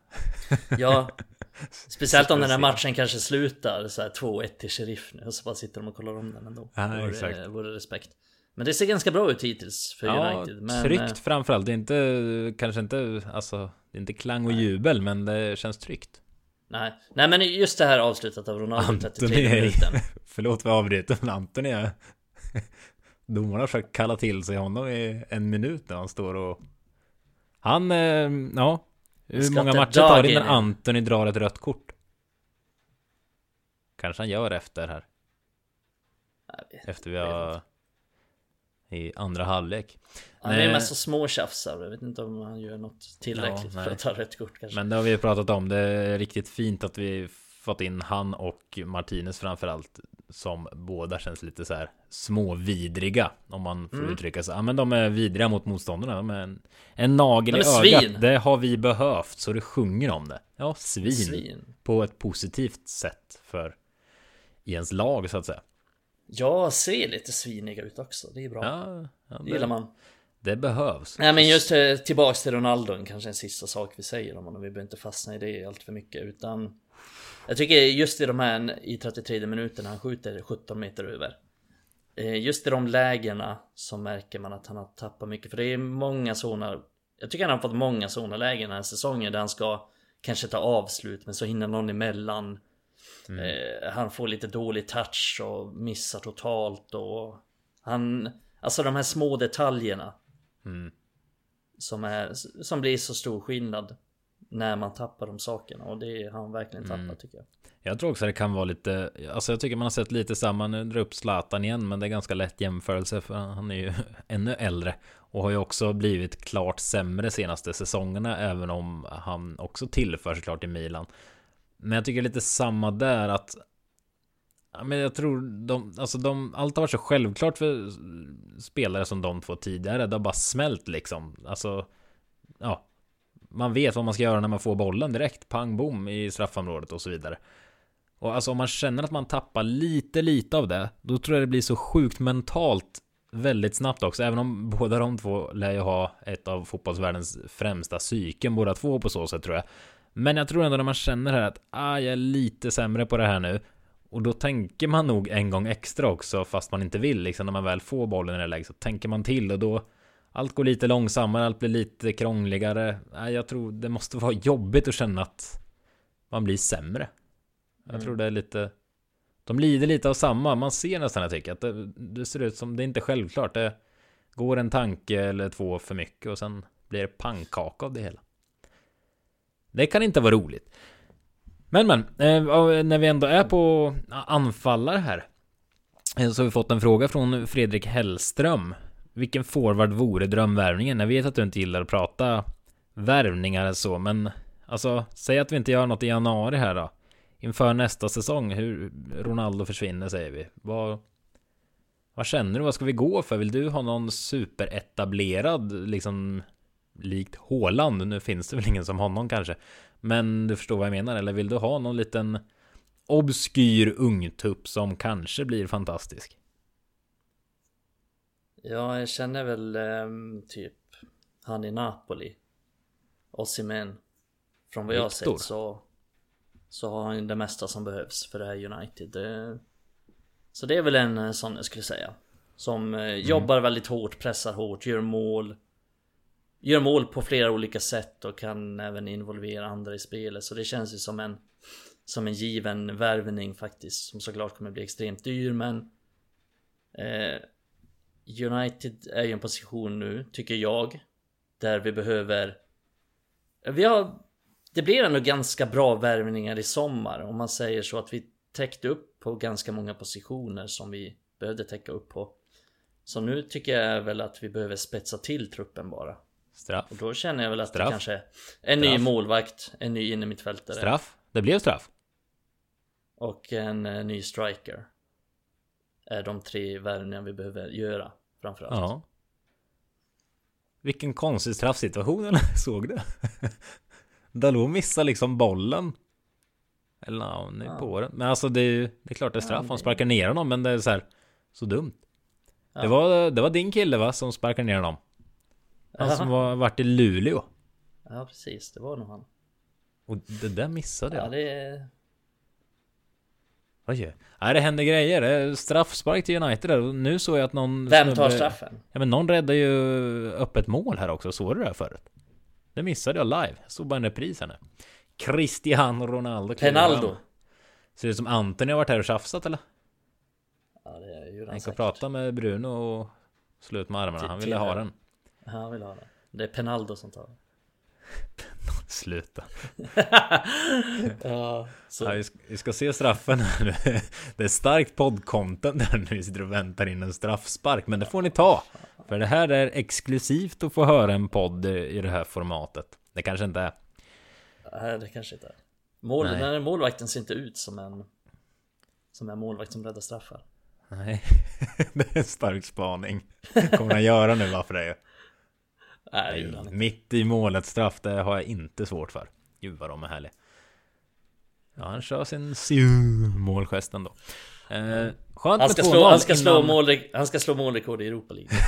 Ja. Speciellt om den här matchen kanske slutar så här 2-1 till Sheriff nu och så bara sitter de och kollar om den ändå. Ja, vore, exakt. vore respekt men det ser ganska bra ut hittills för ja, United. Men... Tryggt eh, framförallt. Det är inte, kanske inte, alltså, det är inte klang och jubel, men det känns tryggt. Nej, nej men just det här avslutet av Ronaldo 33 minuten. Förlåt för avbrytet, men Antoni är... Domarna har försökt kalla till sig honom i en minut när han står och... Han, eh, ja. Hur många matcher tar det innan Antoni drar ett rött kort? Kanske han gör efter här. Efter vi har i andra halvlek. Han är mest så små tjafsar. Jag vet inte om han gör något tillräckligt ja, för att ta rätt kort kanske. Men det har vi pratat om. Det är riktigt fint att vi fått in han och Martinez framförallt. Som båda känns lite så här småvidriga. Om man får mm. uttrycka sig. Ja men de är vidriga mot motståndarna. De är en, en nagel i ögat. Svin. Det har vi behövt. Så det sjunger om det. Ja, svin. svin. På ett positivt sätt för i ens lag så att säga. Ja, ser lite sviniga ut också. Det är bra. Ja, ja det, gillar man. Det behövs. Nej men just till, tillbaks till Ronaldo, kanske en sista sak vi säger om honom. Vi behöver inte fastna i det allt för mycket utan Jag tycker just i de här i 33 minuterna han skjuter 17 meter över. Eh, just i de lägena så märker man att han har tappat mycket. För det är många sådana Jag tycker han har fått många sådana lägen den här säsongen där han ska kanske ta avslut men så hinner någon emellan. Mm. Eh, han får lite dålig touch och missar totalt och han Alltså de här små detaljerna mm. som, är, som blir så stor skillnad När man tappar de sakerna och det har han verkligen tappat mm. tycker jag Jag tror också det kan vara lite Alltså jag tycker man har sett lite samma Nu drar upp Zlatan igen men det är ganska lätt jämförelse för han är ju ännu äldre Och har ju också blivit klart sämre senaste säsongerna Även om han också tillför såklart i Milan men jag tycker lite samma där att Ja, men jag tror de, alltså de, allt har varit så självklart för spelare som de två tidigare. Det har bara smält liksom. Alltså, ja. Man vet vad man ska göra när man får bollen direkt. Pang bom i straffområdet och så vidare. Och alltså om man känner att man tappar lite, lite av det. Då tror jag det blir så sjukt mentalt väldigt snabbt också. Även om båda de två lär ju ha ett av fotbollsvärldens främsta psyken båda två på så sätt tror jag. Men jag tror ändå när man känner här att ah, jag är lite sämre på det här nu. Och då tänker man nog en gång extra också fast man inte vill liksom när man väl får bollen i det läget så tänker man till och då allt går lite långsammare, allt blir lite krångligare. Jag tror det måste vara jobbigt att känna att man blir sämre. Jag mm. tror det är lite De lider lite av samma, man ser nästan jag tycker att det, det ser ut som det är inte självklart. Det går en tanke eller två för mycket och sen blir det pannkaka av det hela. Det kan inte vara roligt. Men men, eh, när vi ändå är på anfallare här. Eh, så har vi fått en fråga från Fredrik Hellström. Vilken forward vore drömvärvningen? Jag vet att du inte gillar att prata värvningar så, men alltså, säg att vi inte gör något i januari här då. Inför nästa säsong, hur Ronaldo försvinner säger vi. Vad, Vad känner du? Vad ska vi gå för? Vill du ha någon superetablerad, liksom likt Håland? Nu finns det väl ingen som honom kanske. Men du förstår vad jag menar, eller vill du ha någon liten obskyr ungtupp som kanske blir fantastisk? Ja, jag känner väl um, typ han i Napoli. Ossimen. Från vad jag har sett så så har han det mesta som behövs för det här United. Så det är väl en eh, sån jag skulle säga. Som eh, mm. jobbar väldigt hårt, pressar hårt, gör mål. Gör mål på flera olika sätt och kan även involvera andra i spelet. Så det känns ju som en som en given värvning faktiskt. Som såklart kommer bli extremt dyr men eh, United är ju en position nu, tycker jag. Där vi behöver Vi har Det blir ändå ganska bra värvningar i sommar om man säger så att vi täckte upp på ganska många positioner som vi behövde täcka upp på. Så nu tycker jag väl att vi behöver spetsa till truppen bara. Straff. Och då känner jag väl att straff. det kanske en straff. ny målvakt, en ny innermittfältare. Straff. Det blev straff. Och en uh, ny striker. Är de tre värvningar vi behöver göra framförallt. Ja. Vilken konstig straffsituation eller? Såg du? Dalot missar liksom bollen. Eller ja, nu ja. på den. Men alltså det är, det är klart det är straff. Han sparkar ner honom men det är så här Så dumt. Ja. Det, var, det var din kille va? Som sparkade ner honom. Han som var, varit i Luleå. Ja precis, det var nog han. Och det där missade jag. Ja det... Oj. Nej det händer grejer. Straffspark till United där. Nu såg jag att någon... Vem tar straffen? Ja men någon räddade ju öppet mål här också. Såg du det här förut? Det missade jag live. Jag såg bara en repris här nu. Cristiano Ronaldo. Penaldo. Ser det ut som Antoni har varit här och tjafsat eller? Ja det är ju Han ska prata med Bruno och slå ut med armarna. Han ville ha den. Han ville ha den. Det är Penaldo som tar den. Sluta. ja, så. Ja, vi, ska, se straffen här Det är starkt poddcontent där nu vi sitter och väntar in en straffspark. Men det får ni ta. För det här är exklusivt att få höra en podd i det här formatet. Det kanske inte är. Nej, det kanske inte är. Mål, när målvakten ser inte ut som en som en målvakt som räddar straffar. Nej, det är en stark spaning. Kommer han göra nu va för dig? Nej, mitt i målet straff, det har jag inte svårt för. Gud vad de är härliga. Ja, han kör sin målgest ändå. Eh, han ska, slå, han, ska slå mål, han ska slå målrekord i Europa League.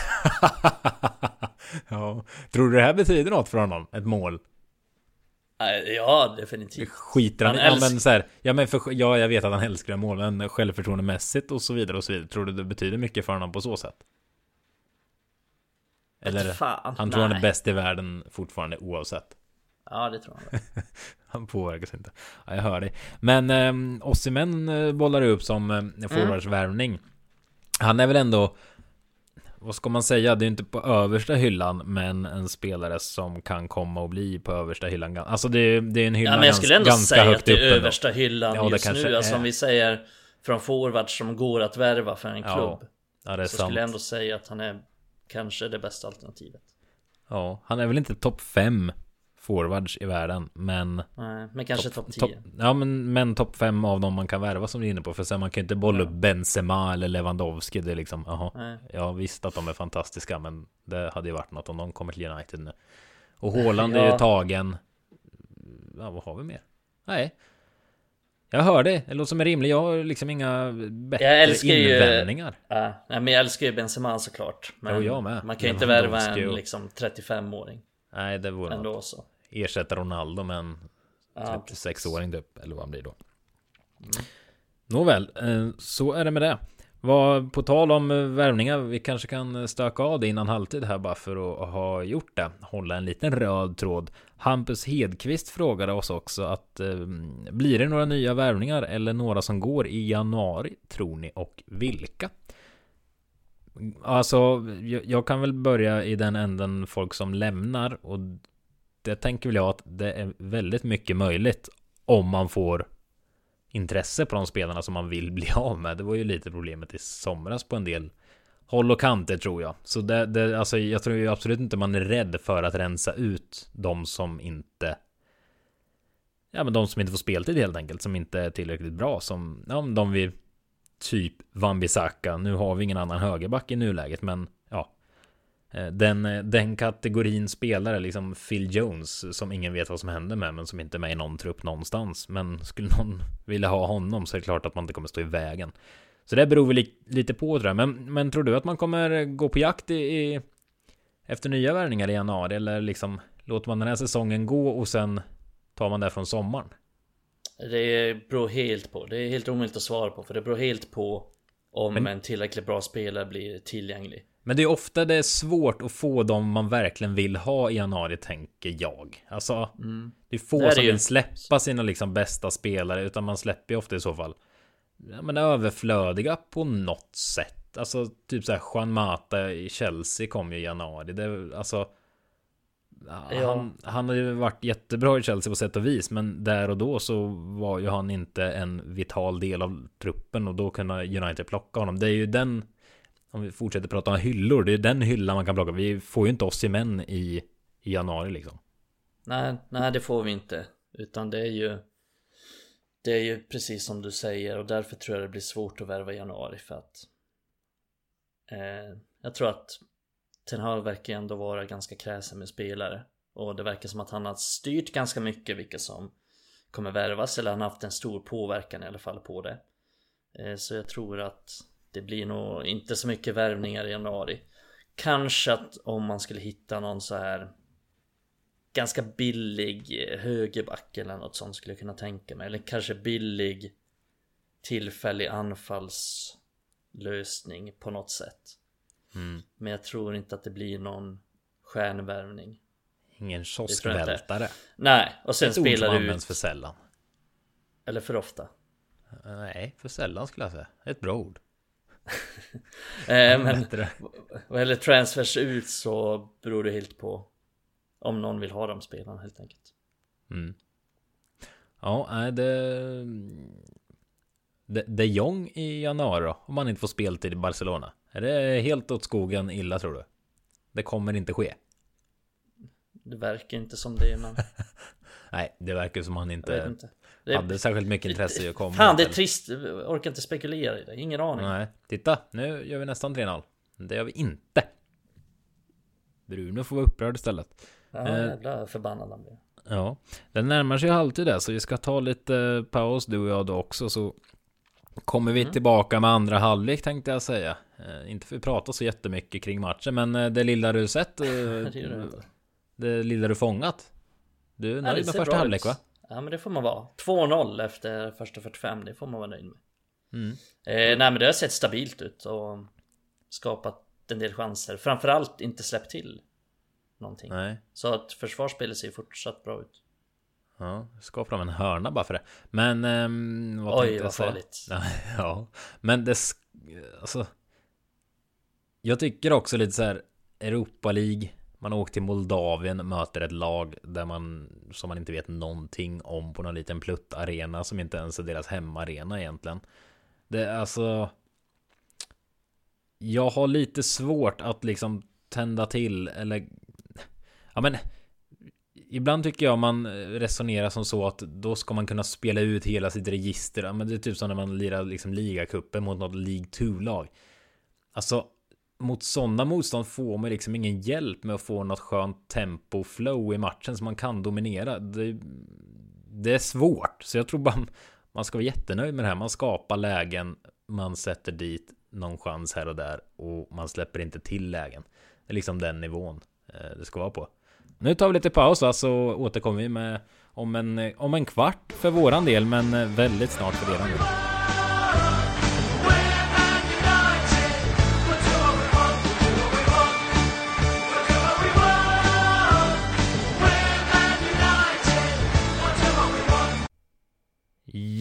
ja. Tror du det här betyder något för honom? Ett mål? Ja, definitivt. Skiter han, han ja, men så här, ja, men för, ja, jag vet att han älskar mål, men självförtroendemässigt och så vidare och så vidare. Tror du det betyder mycket för honom på så sätt? Eller fan, han tror nej. han är bäst i världen fortfarande oavsett. Ja, det tror han. han påverkas inte. Ja, jag hör dig. Men eh, Ossimen bollar upp som eh, forwardsvärvning. Mm. Han är väl ändå vad ska man säga? Det är inte på översta hyllan, men en spelare som kan komma och bli på översta hyllan. Alltså det, det är en hylla ja, men jag skulle ändå ganska säga att det är översta hyllan ja, just nu. Alltså om vi säger från forwards som går att värva för en klubb. Ja, ja det är så sant. skulle jag ändå säga att han är kanske det bästa alternativet. Ja, han är väl inte topp 5 forwards i världen, men... Nej, men kanske topp top 10. Top, ja, men, men topp 5 av dem man kan värva som du är inne på. För sen man kan inte bolla upp Benzema eller Lewandowski. Det är liksom, jaha. Jag visste att de är fantastiska, men det hade ju varit något om de kommer till United nu. Och Haaland ja. är ju tagen. Ja, vad har vi mer? Nej, jag hör det, det låter som en rimlig. Jag har liksom inga bättre jag älskar invändningar. Ju, äh, men jag älskar ju Benzema såklart. Men jo, jag med. man kan ju inte värva en liksom 35-åring. Nej, det vore Ändå något. så. Ersätta Ronaldo med en 36-åring typ, eller vad han blir då. Mm. Nåväl, eh, så är det med det. Vad, på tal om eh, värvningar, vi kanske kan eh, stöka av det innan halvtid här bara för att ha gjort det. Hålla en liten röd tråd. Hampus Hedqvist frågade oss också att eh, blir det några nya värvningar eller några som går i januari tror ni och vilka? Alltså, jag, jag kan väl börja i den änden folk som lämnar och det tänker väl jag att det är väldigt mycket möjligt om man får intresse på de spelarna som man vill bli av med. Det var ju lite problemet i somras på en del håll och kanter tror jag. Så det, det, alltså jag tror ju absolut inte man är rädd för att rensa ut de som inte Ja men de som inte får speltid helt enkelt, som inte är tillräckligt bra som, ja de vi typ Wan-Bissaka. Nu har vi ingen annan högerback i nuläget, men den, eh, den kategorin spelare, liksom Phil Jones, som ingen vet vad som händer med, men som inte är med i någon trupp någonstans. Men skulle någon vilja ha honom så är det klart att man inte kommer stå i vägen. Så det beror väl li lite på tror jag. Men, men tror du att man kommer gå på jakt i, i efter nya värvningar i januari? Eller liksom låter man den här säsongen gå och sen tar man det från sommaren? Det beror helt på. Det är helt omöjligt att svara på. För det beror helt på om men, en tillräckligt bra spelare blir tillgänglig. Men det är ofta det är svårt att få dem man verkligen vill ha i januari, tänker jag. Alltså, mm. det är få det är som vill släppa sina liksom bästa spelare, utan man släpper ju ofta i så fall ja, men överflödiga på något sätt. Alltså, typ så här Juan Mata i Chelsea kom ju i januari. Det, alltså, Ja. Han, han har ju varit jättebra i Chelsea på sätt och vis, men där och då så var ju han inte en vital del av truppen och då kunde United plocka honom. Det är ju den, om vi fortsätter prata om hyllor, det är den hyllan man kan plocka. Vi får ju inte oss i män i, i januari liksom. Nej, nej det får vi inte. Utan det är ju Det är ju precis som du säger och därför tror jag det blir svårt att värva i januari för att eh, Jag tror att Ten Hag verkar ändå vara ganska kräsen med spelare. Och det verkar som att han har styrt ganska mycket vilka som kommer värvas. Eller han har haft en stor påverkan i alla fall på det. Eh, så jag tror att det blir nog inte så mycket värvningar i januari. Kanske att om man skulle hitta någon så här ganska billig högerback eller något sånt skulle jag kunna tänka mig. Eller kanske billig tillfällig anfallslösning på något sätt. Mm. Men jag tror inte att det blir någon stjärnvärvning. Ingen kioskvältare. Nej, och sen Ett spelar du ut... för sällan. Eller för ofta. Nej, för sällan skulle jag säga. Ett bra ord. Eh, men vad gäller transfers ut så beror det helt på om någon vill ha de spelarna helt enkelt. Mm. Ja, det... De Jong i januari då? Om man inte får speltid i Barcelona. Är det helt åt skogen illa tror du? Det kommer inte ske. Det verkar inte som det men... Nej, det verkar som han inte, inte. Det... hade särskilt mycket intresse i att komma. Fan, det är trist. Jag orkar inte spekulera i det. Ingen aning. Nej, titta. Nu gör vi nästan 3-0. Det gör vi inte. Bruno får vara upprörd istället. Ja, eh, jävla förbannad han blir. Ja, den närmar sig halvtid där så vi ska ta lite paus du och jag då också så Kommer vi mm. tillbaka med andra halvlek tänkte jag säga. Eh, inte för att prata så jättemycket kring matchen, men eh, det lilla du sett. Eh, det, det lilla du fångat. Du är nöjd med första halvlek va? Ja men det får man vara. 2-0 efter första 45, det får man vara nöjd med. Mm. Eh, nej men det har sett stabilt ut och skapat en del chanser. Framförallt inte släppt till någonting. Nej. Så att försvarsspelet ser fortsatt bra ut. Ja, ska fram en hörna bara för det. Men... Um, vad Oj, vad farligt. ja, men det... Alltså... Jag tycker också lite så här Europa League. Man åker till Moldavien, möter ett lag där man som man inte vet någonting om på någon liten pluttarena som inte ens är deras hemmaarena egentligen. Det är alltså. Jag har lite svårt att liksom tända till eller. Ja, men Ibland tycker jag man resonerar som så att då ska man kunna spela ut hela sitt register. Men det är typ som när man lirar liksom ligacupen mot något League 2-lag. Alltså, mot sådana motstånd får man liksom ingen hjälp med att få något skönt tempo flow i matchen som man kan dominera. Det, det är svårt, så jag tror bara man ska vara jättenöjd med det här. Man skapar lägen, man sätter dit någon chans här och där och man släpper inte till lägen. Det är liksom den nivån eh, det ska vara på. Nu tar vi lite paus va, så återkommer vi med om en, om en kvart för våran del, men eh, väldigt snart för er del.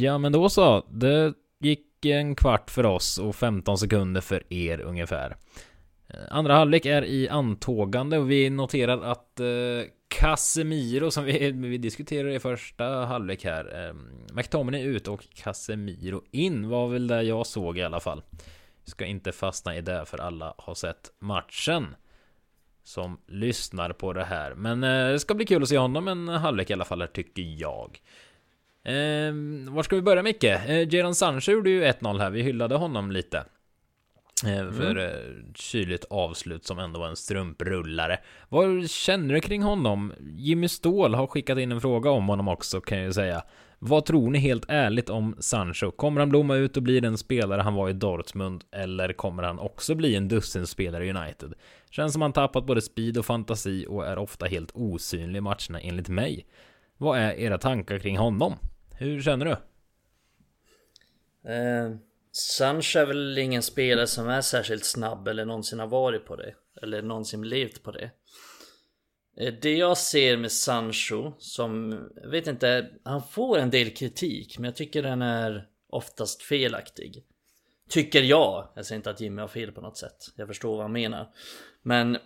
Ja men då så, det gick en kvart för oss och 15 sekunder för er ungefär. Eh, andra halvlek är i antågande och vi noterar att eh, Casemiro som vi, vi diskuterade i första halvlek här. Eh, McTominay ut och Casemiro in var väl det jag såg i alla fall. Ska inte fastna i det för alla har sett matchen. Som lyssnar på det här. Men eh, det ska bli kul att se honom en halvlek i alla fall här tycker jag. Eh, var ska vi börja Micke? Eh, Jadon Sancho gjorde ju 1-0 här, vi hyllade honom lite. Eh, för mm. kyligt avslut som ändå var en strumprullare. Vad känner du kring honom? Jimmy Ståhl har skickat in en fråga om honom också kan jag ju säga. Vad tror ni helt ärligt om Sancho? Kommer han blomma ut och bli den spelare han var i Dortmund? Eller kommer han också bli en dussinspelare i United? Känns som han tappat både speed och fantasi och är ofta helt osynlig i matcherna enligt mig. Vad är era tankar kring honom? Hur känner du? Eh, Sancho är väl ingen spelare som är särskilt snabb eller någonsin har varit på det. Eller någonsin levt på det. Eh, det jag ser med Sancho som, jag vet inte, han får en del kritik men jag tycker den är oftast felaktig. Tycker jag. Jag säger inte att Jimmy har fel på något sätt. Jag förstår vad han menar. Men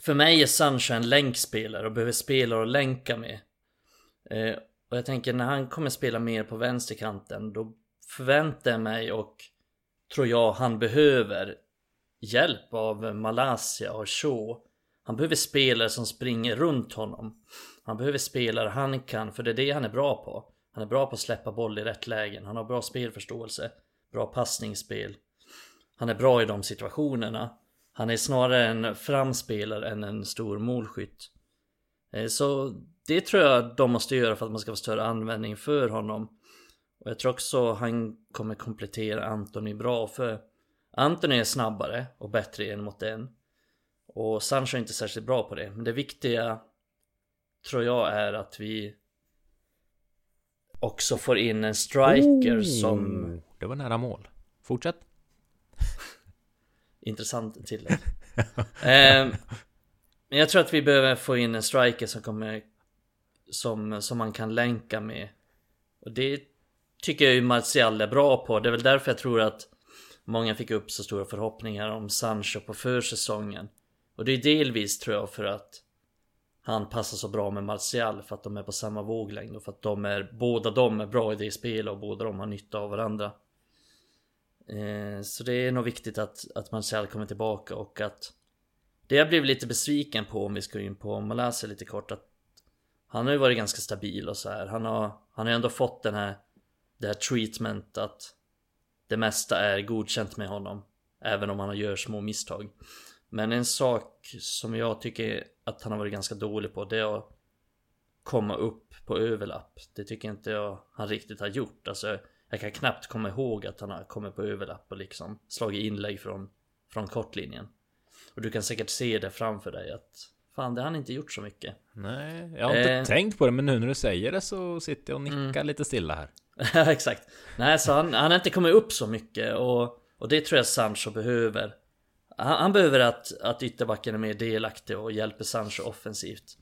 för mig är Sancho en länkspelare och behöver spelare att länka med. Eh, och jag tänker när han kommer spela mer på vänsterkanten då förväntar jag mig och tror jag han behöver hjälp av Malaysia och Shaw. Han behöver spelare som springer runt honom. Han behöver spelare han kan, för det är det han är bra på. Han är bra på att släppa boll i rätt lägen. Han har bra spelförståelse. Bra passningsspel. Han är bra i de situationerna. Han är snarare en framspelare än en stor målskytt. Eh, så det tror jag de måste göra för att man ska få större användning för honom. Och jag tror också han kommer komplettera Anthony bra för Anthony är snabbare och bättre en mot en. Och Sancho är inte särskilt bra på det. Men det viktiga tror jag är att vi också får in en striker oh, som... Det var nära mål. Fortsätt. Intressant tillägg. eh, men jag tror att vi behöver få in en striker som kommer som, som man kan länka med. Och det tycker jag ju Martial är bra på. Det är väl därför jag tror att många fick upp så stora förhoppningar om Sancho på försäsongen. Och det är delvis tror jag för att han passar så bra med Martial för att de är på samma våglängd och för att de är båda de är bra i det spelet och båda de har nytta av varandra. Eh, så det är nog viktigt att, att Martial kommer tillbaka och att det jag blev lite besviken på om vi ska in på Malaysia lite kort att han har ju varit ganska stabil och så här. Han har, han har ändå fått den här, det här treatment att det mesta är godkänt med honom. Även om han gör små misstag. Men en sak som jag tycker att han har varit ganska dålig på det är att komma upp på överlapp. Det tycker inte jag han riktigt har gjort. Alltså jag kan knappt komma ihåg att han har kommit på överlapp och liksom slagit inlägg från, från kortlinjen. Och du kan säkert se det framför dig att Fan, det har han inte gjort så mycket. Nej, jag har inte eh. tänkt på det, men nu när du säger det så sitter jag och nickar mm. lite stilla här. Ja, exakt. Nej, så han, han har inte kommit upp så mycket och, och det tror jag Sancho behöver. Han, han behöver att, att ytterbacken är mer delaktig och hjälper Sancho offensivt.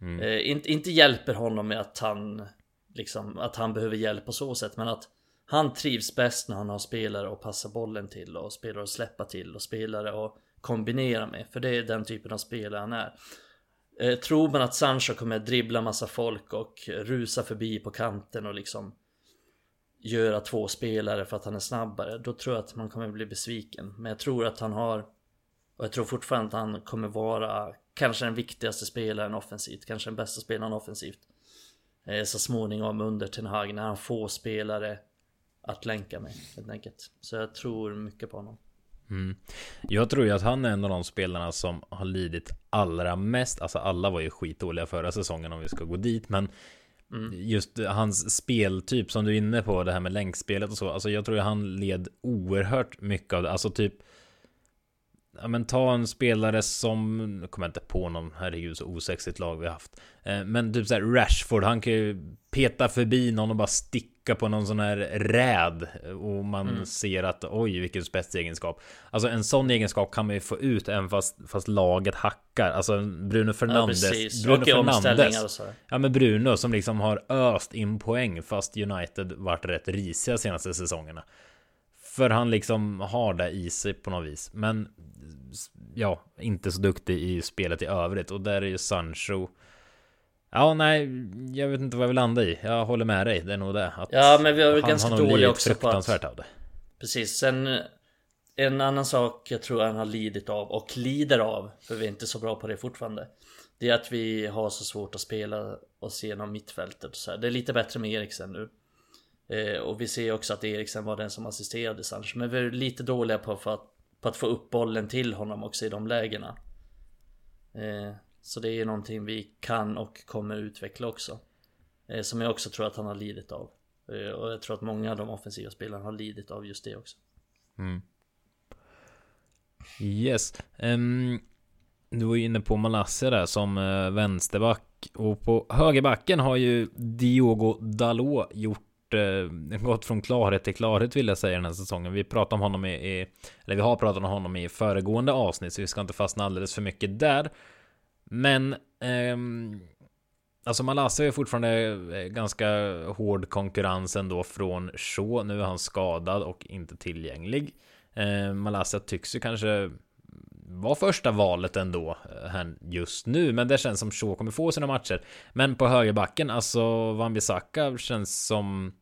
Mm. Eh, inte, inte hjälper honom med att han liksom, att han behöver hjälp på så sätt, men att han trivs bäst när han har spelare att passa bollen till och spelare att släppa till och spelare att kombinera med. För det är den typen av spelare han är. Eh, tror man att Sancho kommer dribbla massa folk och rusa förbi på kanten och liksom göra två spelare för att han är snabbare, då tror jag att man kommer bli besviken. Men jag tror att han har, och jag tror fortfarande att han kommer vara kanske den viktigaste spelaren offensivt, kanske den bästa spelaren offensivt. Eh, så småningom under Ten Hag när han får spelare att länka med helt enkelt. Så jag tror mycket på honom. Mm. Jag tror ju att han är en av de spelarna som har lidit allra mest. Alltså alla var ju skitdåliga förra säsongen om vi ska gå dit. Men mm. just hans speltyp som du är inne på, det här med länkspelet och så. Alltså jag tror ju han led oerhört mycket av det. Alltså typ Ja men ta en spelare som, nu kommer jag inte på någon, herregud så osexigt lag vi haft. Eh, men typ såhär Rashford, han kan ju peta förbi någon och bara sticka på någon sån här räd. Och man mm. ser att oj vilken spetsegenskap. Alltså en sån egenskap kan man ju få ut även fast, fast laget hackar. Alltså Bruno Fernandes. Ja, precis. Bruno och Fernandes. Och så. Ja men Bruno som liksom har öst in poäng fast United varit rätt risiga senaste säsongerna. För han liksom har det i sig på något vis. Men ja, inte så duktig i spelet i övrigt. Och där är ju Sancho. Ja, nej, jag vet inte vad jag vill landa i. Jag håller med dig. Det är nog det. Att ja, men vi har väl ganska dåliga också på att... av det. Precis, sen... en annan sak jag tror han har lidit av och lider av, för vi är inte så bra på det fortfarande. Det är att vi har så svårt att spela oss igenom mittfältet. Så här. Det är lite bättre med Eriksen nu. Eh, och vi ser också att Eriksen var den som assisterade Sancho. Men vi är lite dåliga på, för att, på att få upp bollen till honom också i de lägena. Eh, så det är någonting vi kan och kommer utveckla också. Eh, som jag också tror att han har lidit av. Eh, och jag tror att många av de offensiva spelarna har lidit av just det också. Mm. Yes. Um, du var ju inne på Malassia där som uh, vänsterback. Och på högerbacken har ju Diogo Dalot gjort Eh, gått från klarhet till klarhet vill jag säga den här säsongen. Vi pratade om honom i, i, eller vi har pratat om honom i föregående avsnitt så vi ska inte fastna alldeles för mycket där. Men eh, Alltså Malassia är fortfarande eh, ganska hård konkurrens ändå från Shaw. Nu är han skadad och inte tillgänglig. Eh, Malaysia tycks ju kanske vara första valet ändå eh, här just nu, men det känns som Shaw kommer få sina matcher. Men på högerbacken, alltså Wan-Bissaka känns som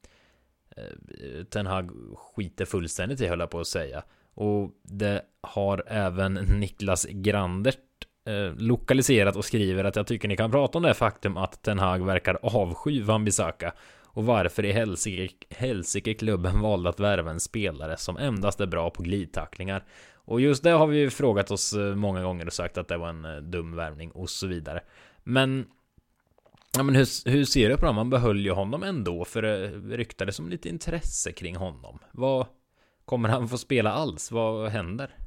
Eh, Ten Hag skiter fullständigt i höll jag på att säga. Och det har även Niklas Grandert eh, lokaliserat och skriver att jag tycker ni kan prata om det faktum att Ten Hag verkar avsky Wan-Bissaka och varför i helsike klubben valde att värva en spelare som endast är bra på glidtacklingar. Och just det har vi ju frågat oss eh, många gånger och sagt att det var en eh, dum värvning och så vidare. Men Ja men hur, hur ser du på det? Man behöll ju honom ändå för det ryktades som lite intresse kring honom. Vad Kommer han få spela alls? Vad händer?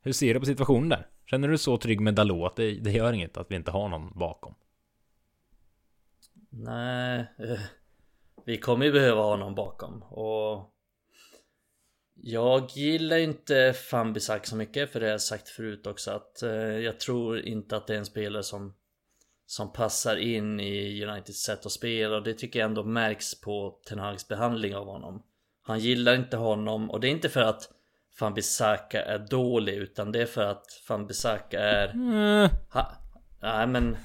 Hur ser du på situationen där? Känner du så trygg med Dalot att det, det gör inget att vi inte har någon bakom? Nej, eh, vi kommer ju behöva ha någon bakom och jag gillar inte Fambisak så mycket för det har jag sagt förut också att eh, jag tror inte att det är en spelare som som passar in i Uniteds sätt att spela och det tycker jag ändå märks på Ten Hags behandling av honom. Han gillar inte honom och det är inte för att Fambisaka är dålig utan det är för att Fambisaka är... Mm. Ha, nej men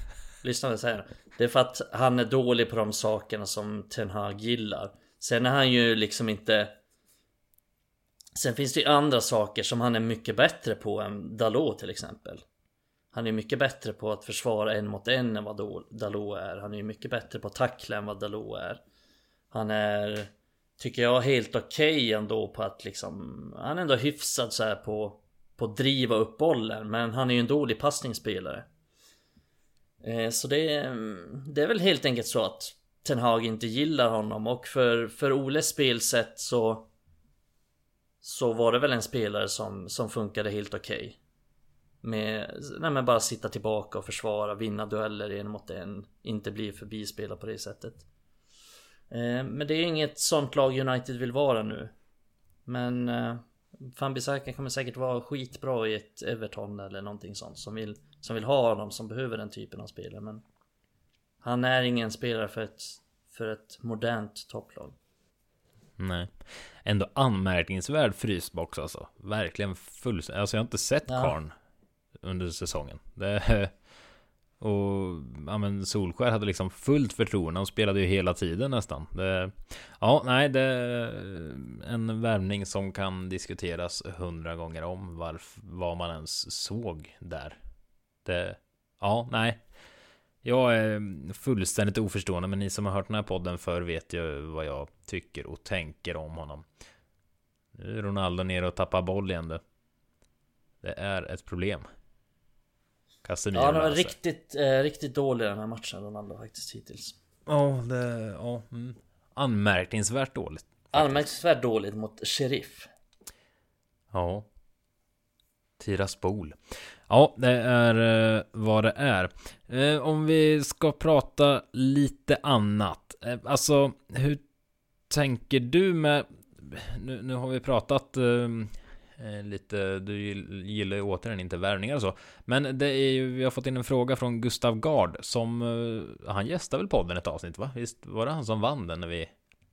lyssna vad jag säger. Det är för att han är dålig på de sakerna som Ten Hag gillar. Sen är han ju liksom inte... Sen finns det ju andra saker som han är mycket bättre på än Dalot till exempel. Han är mycket bättre på att försvara en mot en än vad Dalot är. Han är mycket bättre på att tackla än vad Dalot är. Han är, tycker jag, helt okej okay ändå på att liksom... Han är ändå hyfsad så här på, på att driva upp bollen. Men han är ju en dålig passningsspelare. Eh, så det, det är väl helt enkelt så att Ten Hag inte gillar honom och för, för Oles spelsätt så Så var det väl en spelare som, som funkade helt okej okay. Med, nej bara sitta tillbaka och försvara, vinna dueller en mot en Inte bli förbispelad på det sättet eh, Men det är inget sånt lag United vill vara nu Men eh, Fambisaka kommer säkert vara skitbra i ett Everton eller någonting sånt som vill som vill ha honom, som behöver den typen av spelare. Men han är ingen spelare för ett, för ett modernt topplag. Nej. Ändå anmärkningsvärd frysbox alltså. Verkligen fullständigt. Alltså jag har inte sett ja. Karn under säsongen. Det, och ja, men Solskär hade liksom fullt förtroende. Han spelade ju hela tiden nästan. Det, ja, nej, det är en värvning som kan diskuteras hundra gånger om varf, vad man ens såg där. Det, ja, nej. Jag är fullständigt oförstående, men ni som har hört den här podden för vet ju vad jag tycker och tänker om honom. Nu är Ronaldo nere och tappar boll igen du. Det är ett problem. Casemiro Ja, han var riktigt, eh, riktigt dålig den här matchen, Ronaldo faktiskt hittills. Ja, det, ja. Mm. Anmärkningsvärt dåligt. Faktiskt. Anmärkningsvärt dåligt mot Sheriff. Ja. Tiraspol. Ja, det är eh, vad det är. Eh, om vi ska prata lite annat. Eh, alltså, hur tänker du med... Nu, nu har vi pratat lite, du gillar ju återigen inte värvningar och så. Men det är ju, vi har fått in en fråga från Gustav Gard som, han gästade väl podden ett avsnitt va? Visst var det han som vann den när vi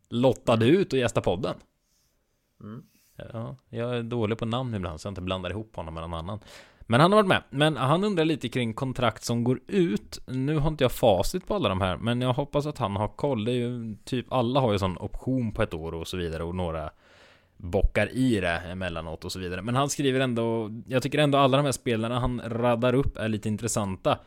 lottade ut och gästade podden? Mm. Ja, jag är dålig på namn ibland så jag inte blandar ihop honom med någon annan. Men han har varit med. Men han undrar lite kring kontrakt som går ut. Nu har inte jag facit på alla de här, men jag hoppas att han har koll. Det är ju typ alla har ju sån option på ett år och så vidare och några bockar i det emellanåt och så vidare. Men han skriver ändå, jag tycker ändå alla de här spelarna han radar upp är lite intressanta.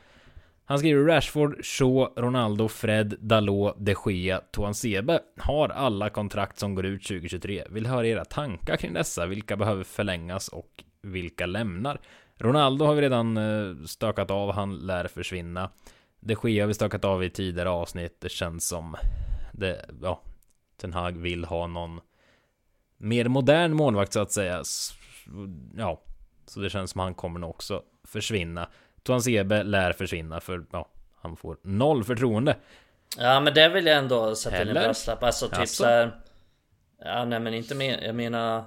Han skriver Rashford, Shaw, Ronaldo, Fred, Dalot, De Gea, Toan Sebe har alla kontrakt som går ut 2023. Vill höra era tankar kring dessa. Vilka behöver förlängas och vilka lämnar? Ronaldo har vi redan eh, stökat av. Han lär försvinna. De Gea har vi stökat av i tidigare avsnitt. Det känns som det, ja, Ten Hag vill ha någon mer modern målvakt så att säga. Ja, så det känns som han kommer nog också försvinna. Tuan Sebe lär försvinna för ja, han får noll förtroende. Ja men det vill jag ändå sätta in en brasklapp. Alltså typ alltså. såhär. Ja nej men inte mer. Jag menar.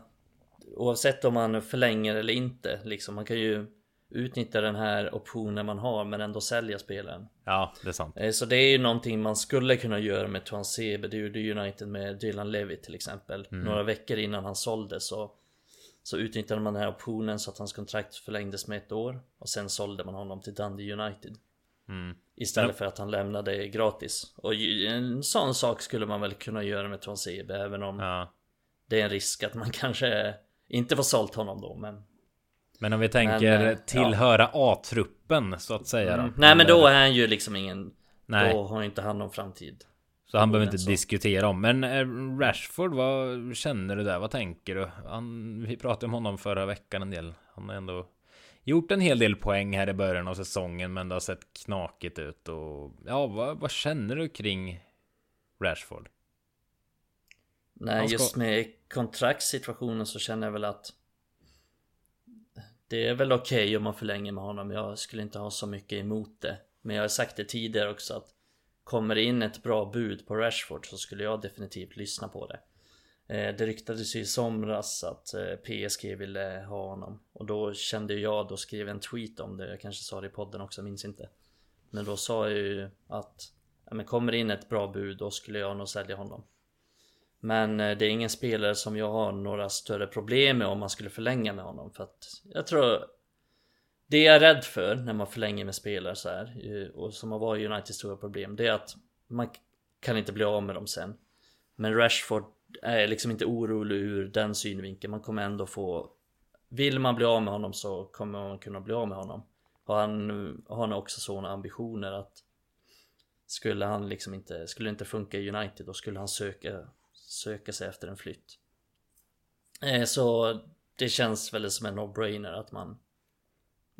Oavsett om man förlänger eller inte. Liksom man kan ju utnyttja den här optionen man har men ändå sälja spelaren. Ja, det är sant. Eh, så det är ju någonting man skulle kunna göra med Tuan Sebe. Det gjorde United med Dylan Levy till exempel. Mm. Några veckor innan han såldes så så utnyttjade man den här optionen så att hans kontrakt förlängdes med ett år och sen sålde man honom till Dundee United. Mm. Istället ja. för att han lämnade gratis. Och en sån sak skulle man väl kunna göra med Tuan Sebe även om ja. det är en risk att man kanske inte får sålt honom då men men om vi tänker men, eh, tillhöra ja. A-truppen så att säga mm. Nej men då är han ju liksom ingen Nej. Då har inte han någon framtid Så han behöver inte så. diskutera om Men eh, Rashford, vad känner du där? Vad tänker du? Han, vi pratade om honom förra veckan en del Han har ändå Gjort en hel del poäng här i början av säsongen Men det har sett knakigt ut och Ja, vad, vad känner du kring Rashford? Nej, ska... just med kontraktssituationen så känner jag väl att det är väl okej okay om man förlänger med honom. Jag skulle inte ha så mycket emot det. Men jag har sagt det tidigare också att Kommer det in ett bra bud på Rashford så skulle jag definitivt lyssna på det. Eh, det ryktades ju i somras att eh, PSG ville ha honom. Och då kände jag, då skrev en tweet om det. Jag kanske sa det i podden också, minns inte. Men då sa jag ju att ja, men kommer det in ett bra bud då skulle jag nog sälja honom. Men eh, det är ingen spelare som jag har några större problem med om man skulle förlänga med honom för att jag tror Det jag är rädd för när man förlänger med spelare så här eh, och som har varit Uniteds stora problem det är att man kan inte bli av med dem sen. Men Rashford är liksom inte orolig ur den synvinkeln. Man kommer ändå få Vill man bli av med honom så kommer man kunna bli av med honom. Och han har han också sådana ambitioner att Skulle han liksom inte, skulle det inte funka i United då skulle han söka söka sig efter en flytt. Eh, så det känns väl som en no-brainer att man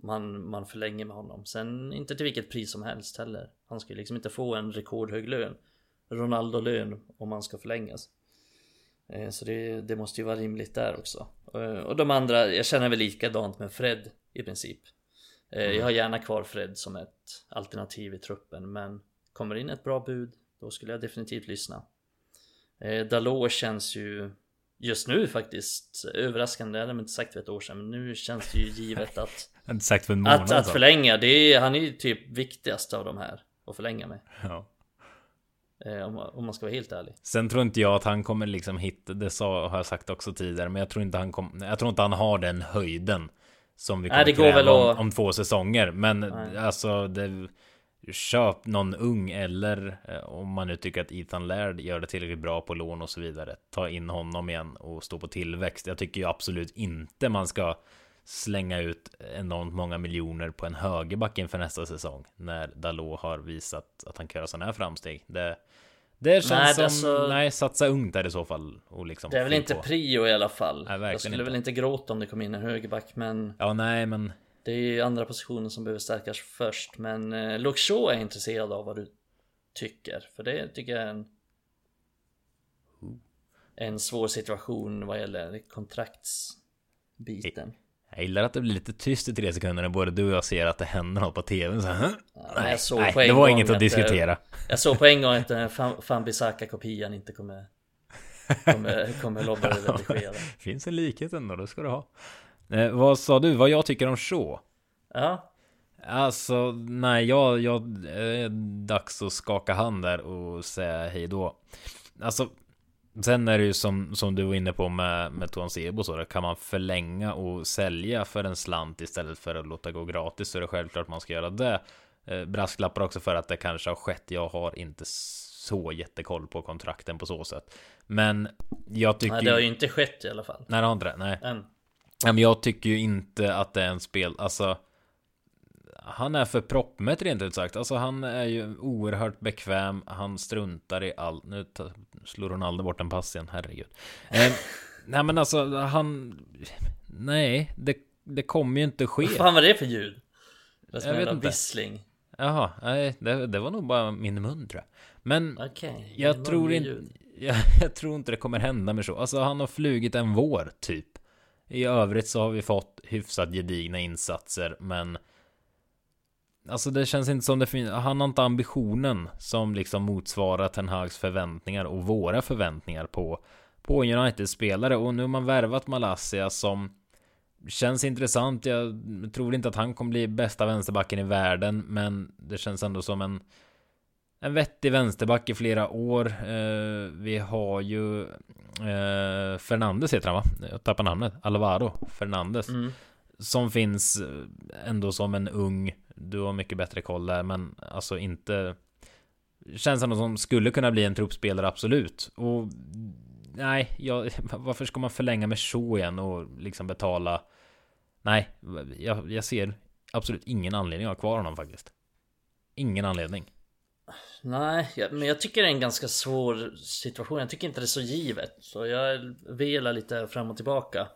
man, man förlänger med honom. Sen inte till vilket pris som helst heller. Han ska ju liksom inte få en rekordhög lön. Ronaldo-lön om han ska förlängas. Eh, så det, det måste ju vara rimligt där också. Eh, och de andra, jag känner väl likadant med Fred i princip. Mm. Jag har gärna kvar Fred som ett alternativ i truppen men kommer in ett bra bud då skulle jag definitivt lyssna. Eh, Dalot känns ju just nu faktiskt överraskande, det hade man inte sagt för ett år sedan men nu känns det ju givet att Inte sagt för en månad Att, att förlänga, det är, han är ju typ viktigast av de här att förlänga med. Ja. Eh, om, om, man ska vara helt ärlig. Sen tror inte jag att han kommer liksom hitta, det sa, har jag sagt också tidigare Men jag tror inte han kommer, jag tror inte han har den höjden Som vi kommer Nej, det går väl om, att... om två säsonger. Men Nej. alltså det Köp någon ung eller eh, om man nu tycker att Ethan Laird gör det tillräckligt bra på lån och så vidare. Ta in honom igen och stå på tillväxt. Jag tycker ju absolut inte man ska slänga ut enormt många miljoner på en högerback inför nästa säsong. När Dalot har visat att han kan göra sådana här framsteg. Det, det känns nej, som, alltså, nej, satsa ungt där i så fall. Och liksom det är väl inte på. prio i alla fall. Nej, jag skulle inte. väl inte gråta om det kom in en högerback, men... Ja, nej, men det är ju andra positioner som behöver stärkas först men eh, Shaw är intresserad av vad du tycker för det tycker jag är en En svår situation vad gäller kontraktsbiten. Jag gillar att det blir lite tyst i tre sekunder när både du och jag ser att det händer något på tvn så ja, nej, nej det var inget att diskutera. jag, jag såg på en gång att den här Fambisaka kopian inte kommer Kommer, kommer lobba redigera Finns en likhet ändå, det ska du ha Eh, vad sa du? Vad jag tycker om Shaw? Ja. Alltså, nej, jag, jag, är dags att skaka hand där och säga hej då. Alltså, sen är det ju som, som du var inne på med, med Tuan Sebo så, där kan man förlänga och sälja för en slant istället för att låta gå gratis så är det självklart man ska göra det. Eh, brasklappar också för att det kanske har skett. Jag har inte så jättekoll på kontrakten på så sätt. Men jag tycker... Nej, det har ju inte skett i alla fall. Nej, det har inte det. Nej. Än. Men jag tycker ju inte att det är en spel, alltså han är för proppmätt rent ut sagt. Alltså han är ju oerhört bekväm. Han struntar i allt. Nu slår Ronaldo bort en pass igen, herregud. Eh, nej men alltså han... Nej, det, det kommer ju inte ske. Vad fan var det för ljud? Det jag vet inte. vissling. Jaha, nej, det, det, var nog bara min mun tror jag. Men okay, jag tror inte... Jag, jag tror inte det kommer hända med så. Alltså han har flugit en vår typ. I övrigt så har vi fått hyfsat gedigna insatser, men Alltså det känns inte som det finns, han har inte ambitionen som liksom motsvarar Ten Hags förväntningar och våra förväntningar på på United-spelare och nu har man värvat Malaysia som känns intressant. Jag tror inte att han kommer bli bästa vänsterbacken i världen, men det känns ändå som en en vettig vänsterback i flera år. Eh, vi har ju eh, Fernandes heter han va? Jag tappar namnet. Alvaro Fernandes. Mm. Som finns ändå som en ung du har mycket bättre koll där, men alltså inte Känns ändå som skulle kunna bli en truppspelare, absolut. Och nej, jag, varför ska man förlänga med så igen och liksom betala? Nej, jag, jag ser absolut ingen anledning att ha kvar honom faktiskt. Ingen anledning. Nej, men jag tycker det är en ganska svår situation. Jag tycker inte det är så givet. Så jag velar lite fram och tillbaka.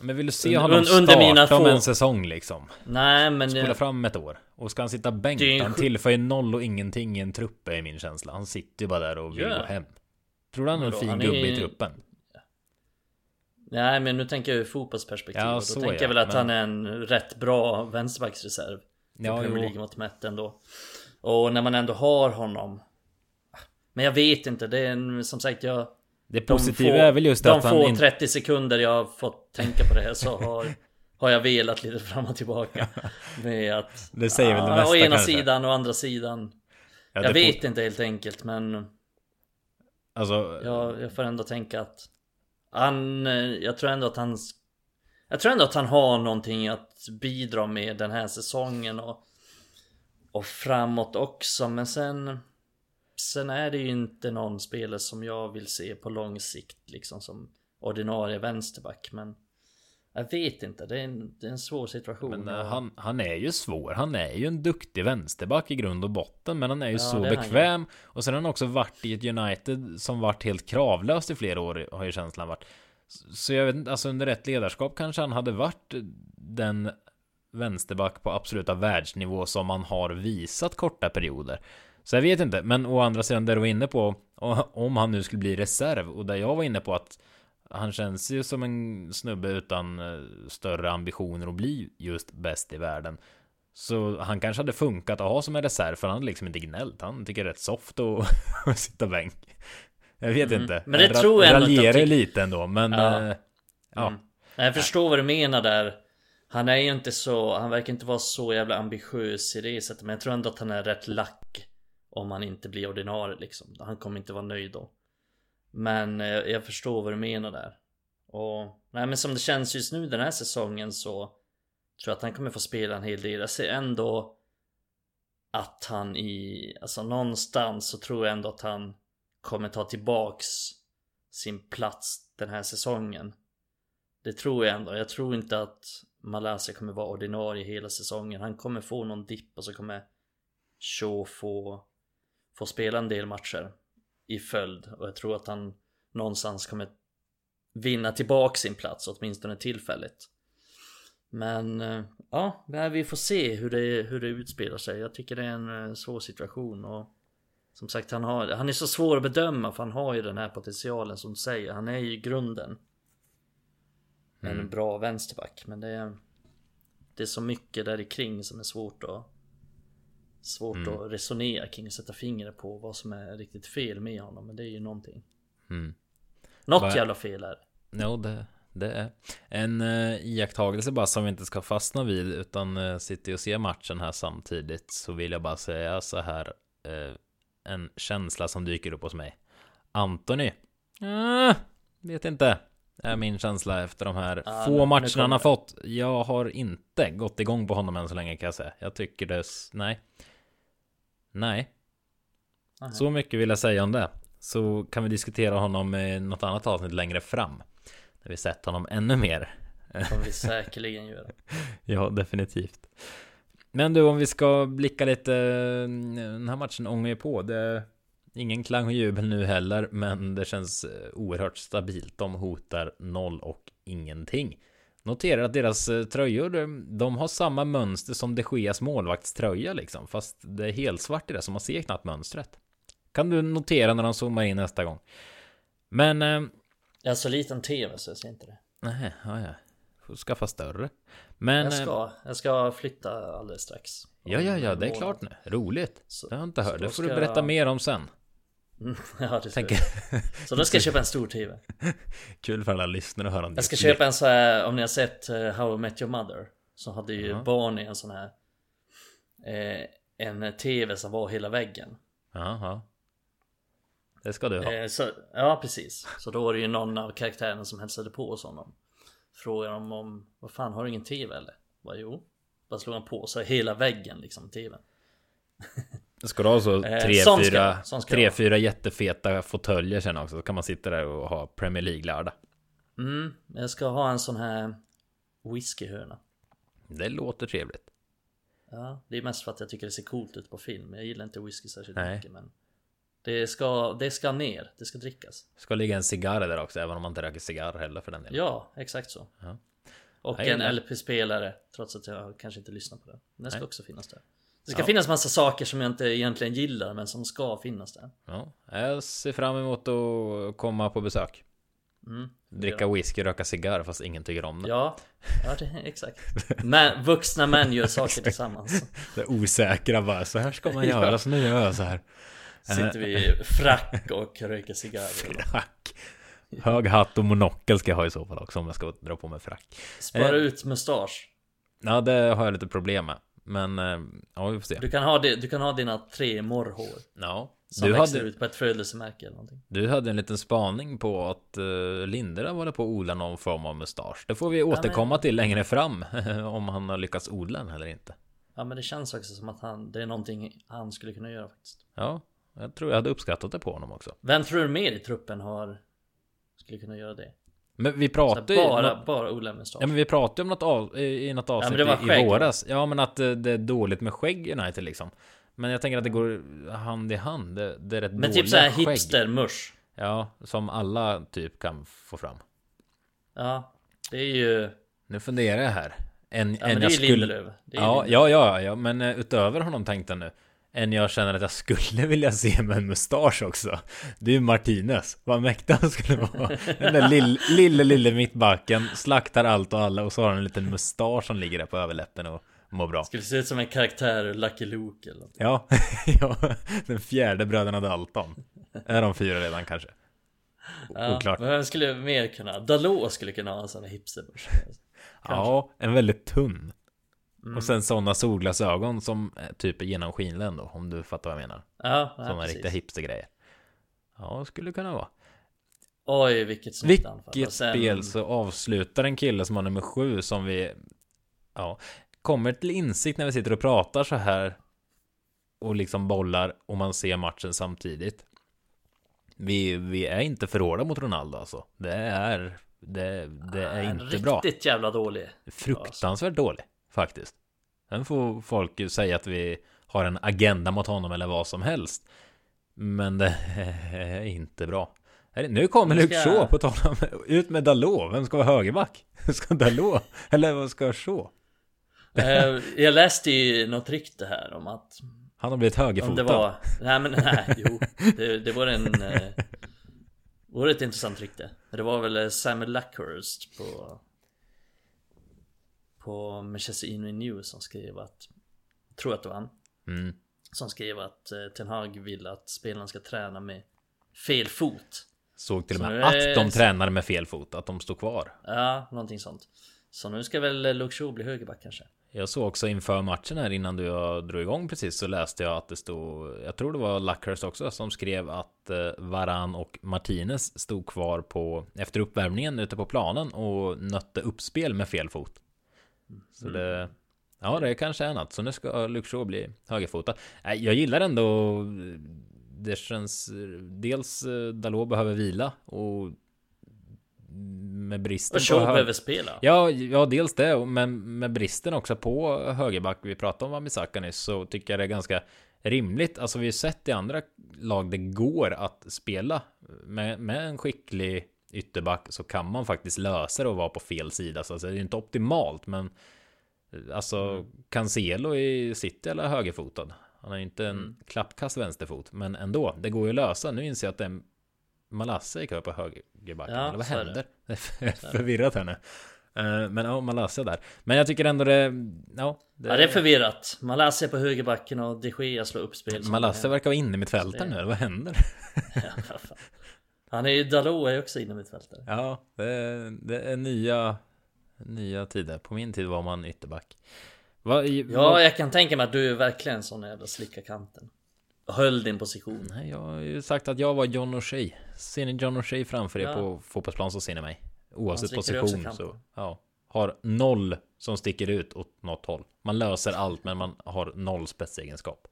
Men vill du se honom under starta mina om en säsong liksom? Nej men... Spola fram ett år. Och ska han sitta bänkt? Han tillför noll och ingenting i en trupp är min känsla. Han sitter ju bara där och vill yeah. gå hem. Tror du han är en fin gubbe är... i truppen? Nej men nu tänker jag ur fotbollsperspektiv. Ja, då tänker jag väl att men... han är en rätt bra vänsterbacksreserv. Ja, Premier League mot mätt ändå. Och när man ändå har honom. Men jag vet inte, det är en, som sagt jag det positiva de få, är väl just att han... De få 30 sekunder jag har fått tänka på det här så har, har jag velat lite fram och tillbaka. Med att... Det säger väl det mesta Å ena kanske. sidan och andra sidan. Ja, jag vet inte helt enkelt men... Alltså... Jag, jag får ändå tänka att... Han... Jag tror ändå att han... Jag tror ändå att han har någonting att bidra med den här säsongen och... Och framåt också men sen... Sen är det ju inte någon spelare som jag vill se på lång sikt liksom som ordinarie vänsterback men jag vet inte, det är en, det är en svår situation. Men uh, han, han är ju svår. Han är ju en duktig vänsterback i grund och botten, men han är ju ja, så bekväm. Och sen har han också varit i ett United som varit helt kravlöst i flera år, har ju känslan varit. Så jag vet inte, alltså under rätt ledarskap kanske han hade varit den vänsterback på absoluta världsnivå som han har visat korta perioder. Så jag vet inte, men å andra sidan det du var inne på, om han nu skulle bli reserv och där jag var inne på att han känns ju som en snubbe utan eh, större ambitioner att bli just bäst i världen. Så han kanske hade funkat att ha som en reserv för han hade liksom inte gnällt. Han tycker det är rätt soft att sitta bänk. Jag vet mm. inte. Men det jag tror jag raljerar lite ändå, men ja. Äh, ja. Mm. Jag förstår vad du menar där. Han är ju inte så, han verkar inte vara så jävla ambitiös i det sättet. Men jag tror ändå att han är rätt lack. Om han inte blir ordinarie liksom. Han kommer inte vara nöjd då. Men eh, jag förstår vad du menar där. Och nej men som det känns just nu den här säsongen så tror jag att han kommer få spela en hel del. Jag ser ändå att han i, alltså någonstans så tror jag ändå att han kommer ta tillbaks sin plats den här säsongen. Det tror jag ändå. Jag tror inte att Malaysia kommer vara ordinarie hela säsongen. Han kommer få någon dipp och så kommer Shaw få få spela en del matcher i följd och jag tror att han någonstans kommer vinna tillbaka sin plats åtminstone tillfälligt. Men eh, ja, vi får se hur det, hur det utspelar sig. Jag tycker det är en eh, svår situation och som sagt han, har, han är så svår att bedöma för han har ju den här potentialen som du säger. Han är ju grunden. En mm. bra vänsterback men det är, det är så mycket där kring som är svårt att Svårt mm. att resonera kring och sätta fingret på vad som är riktigt fel med honom. Men det är ju någonting. Mm. Något jävla fel är det. Jo, det, det är en uh, iakttagelse bara som vi inte ska fastna vid utan uh, sitter och ser matchen här samtidigt så vill jag bara säga så här uh, en känsla som dyker upp hos mig. Anthony. Uh, vet inte. Är min känsla efter de här ah, få matcherna han har fått. Jag har inte gått igång på honom än så länge kan jag säga. Jag tycker det, nej. Nej. Aha. Så mycket vill jag säga om det. Så kan vi diskutera honom i något annat avsnitt längre fram. När vi sett honom ännu mer. Det kommer vi säkerligen göra. Ja, definitivt. Men du, om vi ska blicka lite. Den här matchen ångar ju på. Det ingen klang och jubel nu heller, men det känns eh, oerhört stabilt. De hotar noll och ingenting. Noterar att deras eh, tröjor, de- de har samma mönster som de Geas målvaktströja liksom. Fast det är helt svart i det, så man ser knappt mönstret. Kan du notera när de zoomar in nästa gång. Men... Eh, Jag har så liten tv så jag ser inte det. nej, ja, ja. Får skaffa större. Men... Jag eh, ska, jag ska flytta alldeles strax. Ja, ja, ja, det är klart nu. Roligt. Så- det har jag inte hört. Det får du berätta jag- mer om sen. Mm, ja, det Tänker. Så då ska jag köpa en stor tv. kul för alla lyssnare att höra om Jag ska köpa en så här, om ni har sett eh, How I Met Your Mother. Så hade ju Ja. Barney en sån här eh, En tv som var hela väggen. Ja, ja. Det ska du ha. Eh, så, ja precis. Så då var det ju någon av karaktärerna som hälsade på hos honom. Frågade dem om, vad fan har du ingen tv eller? Bara, jo. Bara slog han på så hela väggen liksom tvn. Ska du ha så Eh, tre, ska fyra, sån ska tre, fyra jättefeta fåtöljer sen också. Så kan man sitta där och ha Premier League-lördag. Mm, jag ska ha en sån här whiskyhörna. Det låter trevligt. Ja, det är mest för att jag tycker det ser coolt ut på film. Jag gillar inte whisky särskilt Nej. mycket men det ska, det ska ner, det ska drickas. Ska ligga en cigarr där också, även om man inte röker cigarr heller för den delen. Ja, exakt så. Ja. Och en. LP-spelare, trots att jag kanske inte lyssnar på det. Den ska Nej. också finnas där. Det ska Ja. finnas massa saker som jag inte egentligen gillar men som ska finnas där. Ja, jag ser fram emot att komma på besök. Mm. Dricka whisky, röka cigarr fast ingen tycker om det. Ja, ja det, exakt. Men, vuxna män gör saker tillsammans. Det osäkra bara, så här ska man Ja. göra, så nu gör jag så här. Sitter vi i frack och röker cigarrer. Frack. Hög hatt och monokel ska jag ha i så fall också om jag ska dra på mig frack. Spara Eh. ut mustasch. Ja, det har jag lite problem med. Men, eh, ja vi får se. Du kan ha, det, du kan ha dina tre morrhår. Ja, Som du växer hade, ut på ett födelsemärke eller någonting. du hade en liten spaning på att uh, Lindera håller på att odla någon form av mustasch. Det får vi återkomma till längre fram. om han har lyckats odla den eller inte. Ja men det känns också som att han, det är någonting han skulle kunna göra faktiskt. Ja, jag tror jag hade uppskattat det på honom också. Vem tror du mer i truppen har Skulle kunna göra det? Men vi pratade ju... bara, bara odla mustasch. Ja men vi pratade om något av, i i något avsnitt var i, i våras. Ja men att eh, det är dåligt med skägg i United liksom. Men jag tänker att det går hand i hand. Det, det är rätt men typ såhär hipster-musch. Ja, som alla typ kan få fram. Ja, det är ju... Nu funderar jag här. En, Ja en men det är jag ju skulle... Lindelöf. Det är Ja, ja, ja, ja, men eh, utöver honom tänkte jag nu. En jag känner att jag skulle vilja se med en mustasch också. Det är ju Martinez. Vad mäktig han skulle vara. Den där lille, lille, lille mittbacken. Slaktar allt och alla och så har han en liten mustasch som ligger där på överläppen och mår bra. Skulle se ut som en karaktär ur Lucky Luke eller något. Ja, ja, den fjärde bröderna Dalton. Är de fyra redan kanske? Ja, Oklart. men vem skulle mer kunna? Dalot skulle kunna ha en sån här hipstermusch. Ja, en väldigt tunn. Mm. Och sen sådana solglasögon som eh, typ är genomskinliga ändå, om du fattar vad jag menar. Ja, ja Sådana riktiga hipstergrejer. Ja, skulle kunna vara. Oj, vilket snyggt anfall. Vilket sen- spel så avslutar en kille som har nummer sju som vi Ja Kommer till insikt när vi sitter och pratar så här Och liksom bollar och man ser matchen samtidigt Vi, vi är inte förråda mot Ronaldo alltså Det är Det, det är inte bra Riktigt jävla dålig. Fruktansvärt dålig Faktiskt Sen får folk säga att vi har en agenda mot honom eller vad som helst Men det är inte bra Nu kommer Nu Luke ska- Shaw på tal om Ut med Dalot Vem ska vara högerback? Ska Dalot? Eller vad ska Shaw? Eh, jag läste ju något rykte här om att Han har blivit högerfotad det var... Nej men nej, jo. Det, det var en... Eh, var ett intressant rykte. Det var väl eh, Samuel Luckhurst på... På Manchester Evening News som skrev att... Tror att det var han. mm. Som skrev att eh, Ten Hag vill att spelarna ska träna med fel fot. Såg till och Så med att de tränade med fel fot Att de stod kvar Ja, någonting sånt. Så nu ska väl Shaw bli högerback kanske? Jag såg också inför matchen här innan du drog igång precis så läste jag att det stod Jag tror det var Luckhurst också som skrev att eh, Varan och Martinez stod kvar på Efter uppvärmningen ute på planen och nötte uppspel med fel fot Så det Ja det kanske är något Så nu ska Shaw bli högerfotad Jag gillar ändå det känns dels eh, Dalot behöver vila och med bristen Och Shaw hö- behöver spela. Ja, ja, dels det, men med bristen också på högerback. Vi pratade om Wan-Bissaka nyss, så tycker jag det är ganska rimligt. Alltså, vi har sett i andra lag det går att spela med, med en skicklig ytterback så kan man faktiskt lösa det och vara på fel sida. Så alltså, det är inte optimalt, men alltså Cancelo i City eller högerfotad. Han har ju inte en Mm. klappkast vänsterfot, men ändå. Det går ju att lösa. Nu inser jag att det är Malasse gick upp på högerbacken. Ja, eller vad det. händer? Det är förvirrat här nu. Eh, Men ja, Malasse där. Men jag tycker ändå det... Ja, Ja, det är förvirrat. Malasia på högerbacken och de Gea slår upp spel. är- verkar vara inne i mitt det- nu, vad händer? Ja. Han är ju Dalot är ju också inne i mitt fält där. Ja, det är, det är nya, nya tider. På min tid var man ytterback. Va, i- Ja, vad- jag kan tänka mig att du är verkligen en sån jävla slicka kanten. Höll din position. Nej, jag har ju sagt att jag var John O'Shea. Ser ni John O'Shea framför er Ja. på fotbollsplan så ser ni mig. Oavsett position så, ja. Har noll som sticker ut åt något håll. Man löser allt men man har noll spetsegenskap.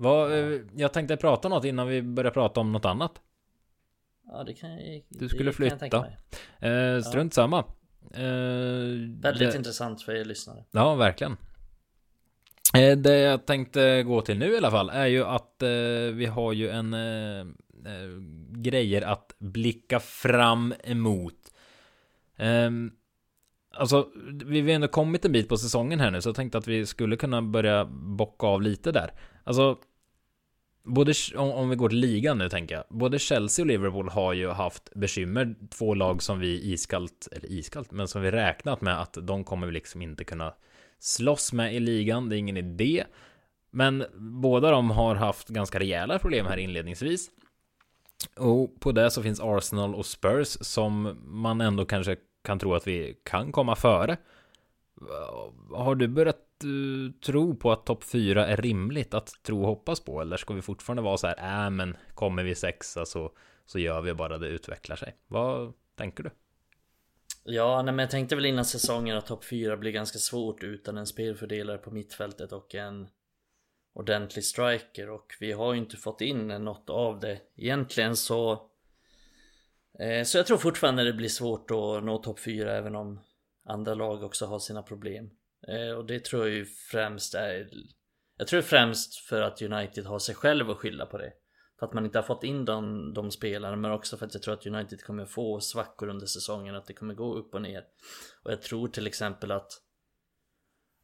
Vad, eh, jag tänkte prata något innan vi börjar prata om något annat. Ja, det kan jag Du skulle flytta. Eh, strunt samma. Eh, Väldigt det- intressant för er lyssnare. Ja, verkligen. Eh, Det jag tänkte gå till nu i alla fall är ju att eh, vi har ju en eh, eh, grejer att blicka fram emot. Ehm, alltså, vi har ändå kommit en bit på säsongen här nu, så jag tänkte att vi skulle kunna börja bocka av lite där. Alltså, både, om, om vi går till ligan nu tänker jag, både Chelsea och Liverpool har ju haft bekymmer, två lag som vi iskallt, eller iskallt, men som vi räknat med att de kommer vi liksom inte kunna slåss med i ligan, det är ingen idé. Men båda de har haft ganska rejäla problem här inledningsvis. Och på det så finns Arsenal och Spurs som man ändå kanske kan tro att vi kan komma före. Har du börjat uh, tro på att topp 4 är rimligt att tro och hoppas på? Eller ska vi fortfarande vara så här, äh men kommer vi sexa så, så gör vi bara det utvecklar sig? Vad tänker du? Ja, nej, men jag tänkte väl innan säsongen att topp 4 blir ganska svårt utan en spelfördelare på mittfältet och en ordentlig striker och vi har ju inte fått in något av det. Egentligen så eh, så jag tror fortfarande det blir svårt att nå topp 4 även om andra lag också har sina problem. Eh, och det tror jag ju främst är Jag tror främst för att United har sig själv att skylla på det. För att man inte har fått in de, de spelarna men också för att jag tror att United kommer få svackor under säsongen att det kommer gå upp och ner. Och jag tror till exempel att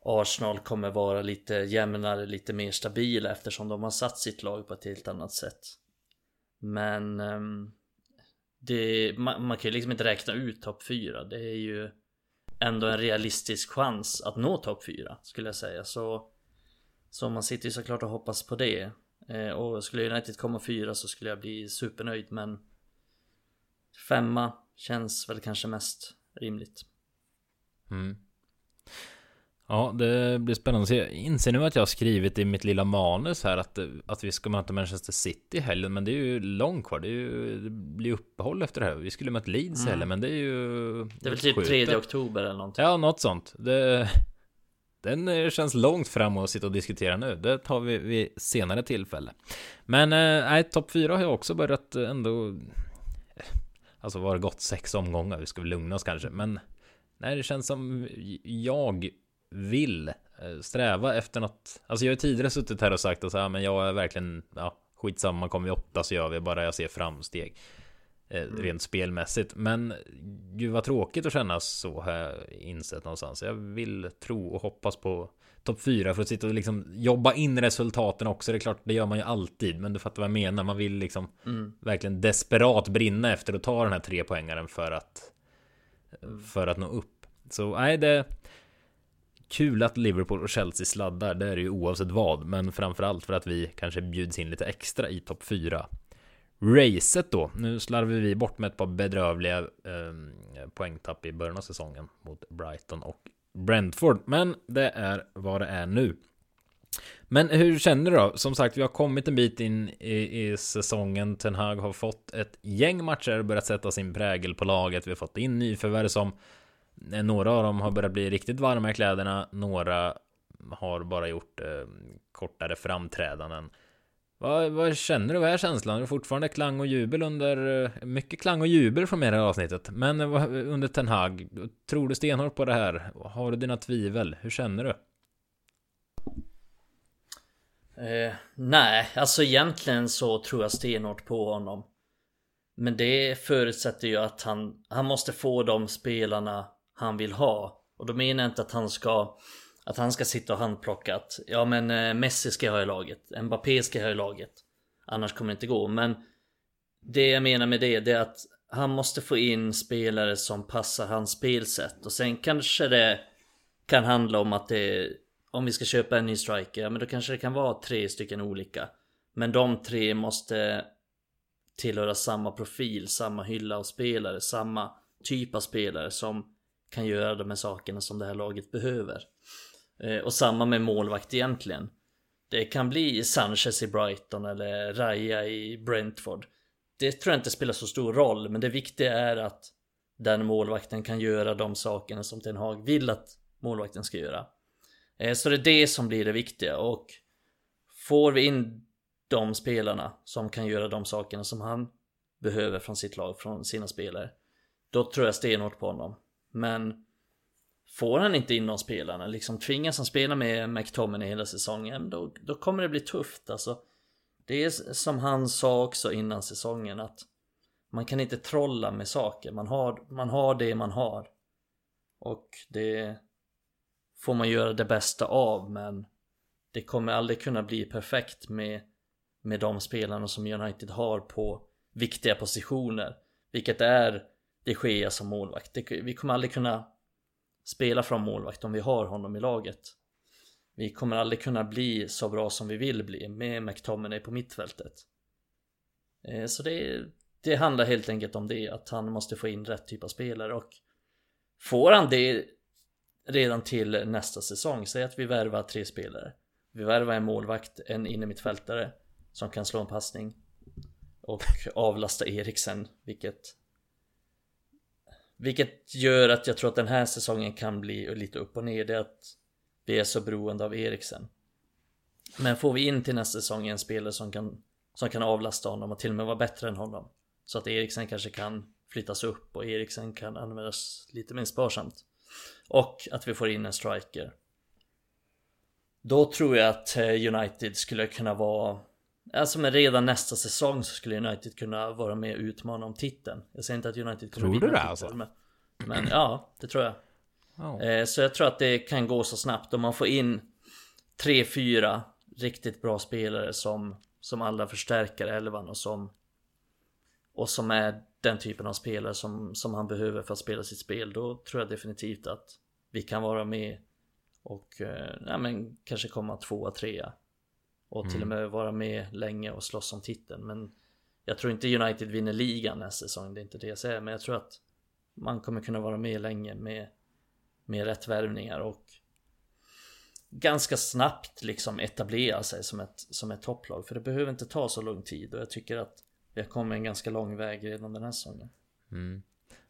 Arsenal kommer vara lite jämnare, lite mer stabila eftersom de har satt sitt lag på ett helt annat sätt. Men ehm, det, man, man kan ju liksom inte räkna ut topp 4. Det är ju ändå en realistisk chans att nå topp 4 skulle jag säga. Så, så man sitter ju såklart och hoppas på det. Eh, och skulle United komma fyra så skulle jag bli supernöjd men Femma känns väl kanske mest rimligt. Mm. Ja, det blir spännande. Så jag inser nu att jag har skrivit i mitt lilla manus här att, att vi ska möta Manchester City i helgen, men det är ju långt kvar. Det, är ju, det blir uppehåll efter det här. Vi skulle möta Leeds Mm. helgen, men det är ju... Det är väl typ skjutet. 3 oktober eller någonting. Ja, något sånt. Det, den eh, känns långt fram att sitta och diskutera nu. Det tar vi vid senare tillfälle. Men eh, nej, topp 4 har jag också börjat ändå... Alltså var det gått sex omgångar? Vi ska väl lugna oss kanske. Men nej, det känns som jag vill eh, sträva efter något. Alltså jag har tidigare suttit här och sagt att så här, men jag är verkligen, ja, skitsamma, kommer vi åtta så gör vi bara jag ser framsteg. Eh, Rent spelmässigt. Men gud vad tråkigt att känna så har jag insett någonstans. Jag vill tro och hoppas på topp 4 för att sitta och liksom jobba in resultaten också. Det är klart, det gör man ju alltid. Men du fattar vad jag menar. Man vill liksom Mm. verkligen desperat brinna efter att ta den här tre poängaren för att för att nå upp. Så nej, det kul att Liverpool och Chelsea sladdar. Det är det ju oavsett vad, men framförallt för att vi kanske bjuds in lite extra i topp 4. Racet då. Nu slarvar vi bort med ett par bedrövliga eh, poängtapp i början av säsongen mot Brighton och Brentford. Men det är vad det är nu. Men hur känner du då? Som sagt, vi har kommit en bit in i, i säsongen. Ten Hag har fått ett gäng matcher, och börjat sätta sin prägel på laget. Vi har fått in nyförvärv som Eh, några av dem har börjat bli riktigt varma i kläderna. Några har bara gjort eh, kortare framträdanden. Vad, vad känner du? Vad är känslan? Är fortfarande klang och jubel under... Eh, mycket klang och jubel från det här avsnittet. Men eh, under Ten Hag, tror du stenhårt på det här? Har du dina tvivel? Hur känner du? Eh, nej, alltså egentligen så tror jag stenhårt på honom. Men det förutsätter ju att han, han måste få de spelarna han vill ha. Och då menar jag inte att han ska att han ska sitta och handplocka att ja men eh, Messi ska jag ha i laget, Mbappé ska jag ha i laget. Annars kommer det inte gå. Men det jag menar med det, det är att han måste få in spelare som passar hans spelsätt. Och sen kanske det kan handla om att det om vi ska köpa en ny striker, ja men då kanske det kan vara tre stycken olika. Men de tre måste tillhöra samma profil, samma hylla av spelare, samma typ av spelare som kan göra de här sakerna som det här laget behöver. Eh, och samma med målvakt egentligen. Det kan bli Sanchez i Brighton eller Raya i Brentford. Det tror jag inte spelar så stor roll, men det viktiga är att den målvakten kan göra de sakerna som Ten Hag vill att målvakten ska göra. Eh, så det är det som blir det viktiga och får vi in de spelarna som kan göra de sakerna som han behöver från sitt lag, från sina spelare. Då tror jag stenhårt på honom. Men får han inte in de spelarna, liksom tvingas han spela med McTominay hela säsongen, då, då kommer det bli tufft alltså. Det är som han sa också innan säsongen att man kan inte trolla med saker, man har, man har det man har. Och det får man göra det bästa av men det kommer aldrig kunna bli perfekt med, med de spelarna som United har på viktiga positioner. Vilket är de Gea som målvakt. Vi kommer aldrig kunna spela från målvakt om vi har honom i laget. Vi kommer aldrig kunna bli så bra som vi vill bli med McTominay på mittfältet. Eh, så det, det handlar helt enkelt om det, att han måste få in rätt typ av spelare och får han det redan till nästa säsong, säg att vi värvar tre spelare. Vi värvar en målvakt, en innermittfältare som kan slå en passning och avlasta Eriksen, vilket vilket gör att jag tror att den här säsongen kan bli lite upp och ner. Det är att vi är så beroende av Eriksen. Men får vi in till nästa säsong en spelare som kan, som kan avlasta honom och till och med vara bättre än honom. Så att Eriksen kanske kan flyttas upp och Eriksen kan användas lite mer sparsamt. Och att vi får in en striker. Då tror jag att eh, United skulle kunna vara Alltså men redan nästa säsong så skulle United kunna vara med och utmana om titeln. Jag säger inte att United kommer tror vinna du det, titeln, alltså? men, men ja, det tror jag. Oh. Så jag tror att det kan gå så snabbt om man får in tre, fyra riktigt bra spelare som, som alla förstärker elvan och som och som är den typen av spelare som, som han behöver för att spela sitt spel. Då tror jag definitivt att vi kan vara med och eh, ja, men kanske komma tvåa, trea och till och mm. med vara med länge och slåss om titeln. Men jag tror inte United vinner ligan nästa säsong, det är inte det jag säger. Men jag tror att man kommer kunna vara med länge med, med rätt värvningar och ganska snabbt liksom etablera sig som ett, som ett topplag. För det behöver inte ta så lång tid och jag tycker att vi har kommit en ganska lång väg redan den här säsongen. Mm.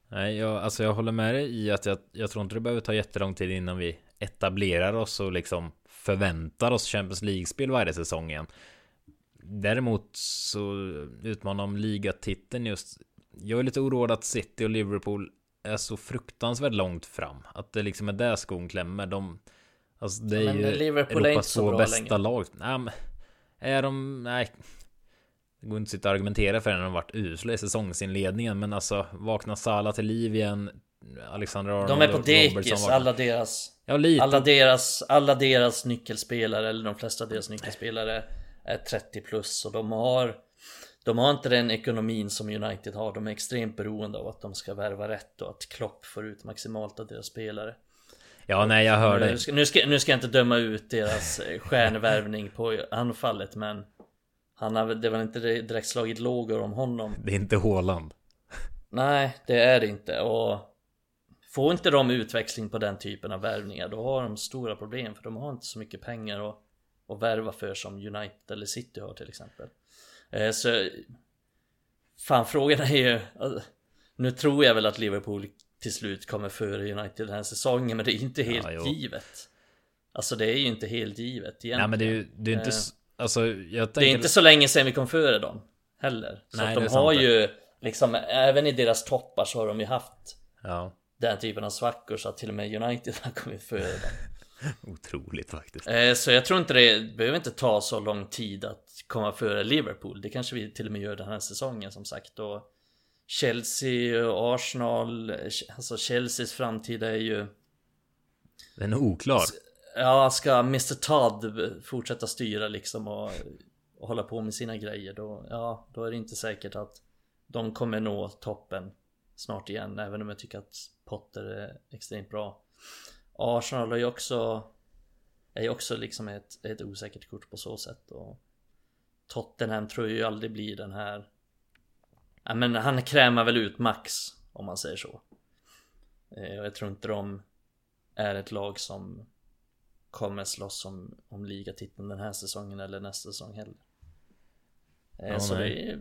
Nej, jag, alltså jag håller med dig i att jag, jag tror inte det behöver ta jättelång tid innan vi etablerar oss och liksom förväntar oss Champions League-spel varje säsong igen. Däremot så utmanar om ligatiteln just. Jag är lite oroad att City och Liverpool är så fruktansvärt långt fram. Att det liksom är där skon klämmer. De, alltså det är ju Liverpool Europas två bästa länge. lag. Nej, men, är de... Nej. Det går inte att sitta och argumentera för att de har varit usla i säsongsinledningen. Men alltså vakna Sala till liv igen. Alexander Arnold De är på dekis, alla deras ja, lite. Alla deras Alla deras nyckelspelare Eller de flesta deras nyckelspelare Är 30 plus och de har De har inte den ekonomin som United har. De är extremt beroende av att de ska värva rätt Och att Klopp får ut maximalt av deras spelare. Ja, nej jag hör dig. Nu ska, nu, ska, nu ska jag inte döma ut deras eh, stjärnvärvning på anfallet men Han har det var inte direkt slagit lågor om honom. Det är inte Håland Nej, det är det inte. Och Får inte de utväxling på den typen av värvningar då har de stora problem för de har inte så mycket pengar att, att värva för som United eller City har till exempel. Eh, så Fan frågan är ju Nu tror jag väl att Liverpool till slut kommer före United den här säsongen men det är inte helt ja, givet. Alltså det är ju inte helt givet egentligen. Nej men det är ju det är inte, Alltså, jag tänker... Det är inte så länge sedan vi kom före dem heller. Så Nej, att de har det. ju liksom, även i deras toppar så har de ju haft Ja, den typen av svackor så att till och med United har kommit före dem. otroligt faktiskt. Eh, Så jag tror inte det behöver inte ta så lång tid att komma före Liverpool. Det kanske vi till och med gör den här säsongen som sagt. Och Chelsea och Arsenal, alltså Chelseas framtid är ju Den är oklar. Ja, ska Mr Todd fortsätta styra liksom och, och hålla på med sina grejer då, ja, då är det inte säkert att de kommer nå toppen snart igen, även om jag tycker att Potter är extremt bra. Arsenal är ju också, är ju också liksom ett, ett osäkert kort på så sätt och Tottenham tror jag ju aldrig blir den här Ja men han krämar väl ut max om man säger så. Eh, jag tror inte de är ett lag som kommer slåss om, om ligatiteln den här säsongen eller nästa säsong heller. Eh, Ja, så det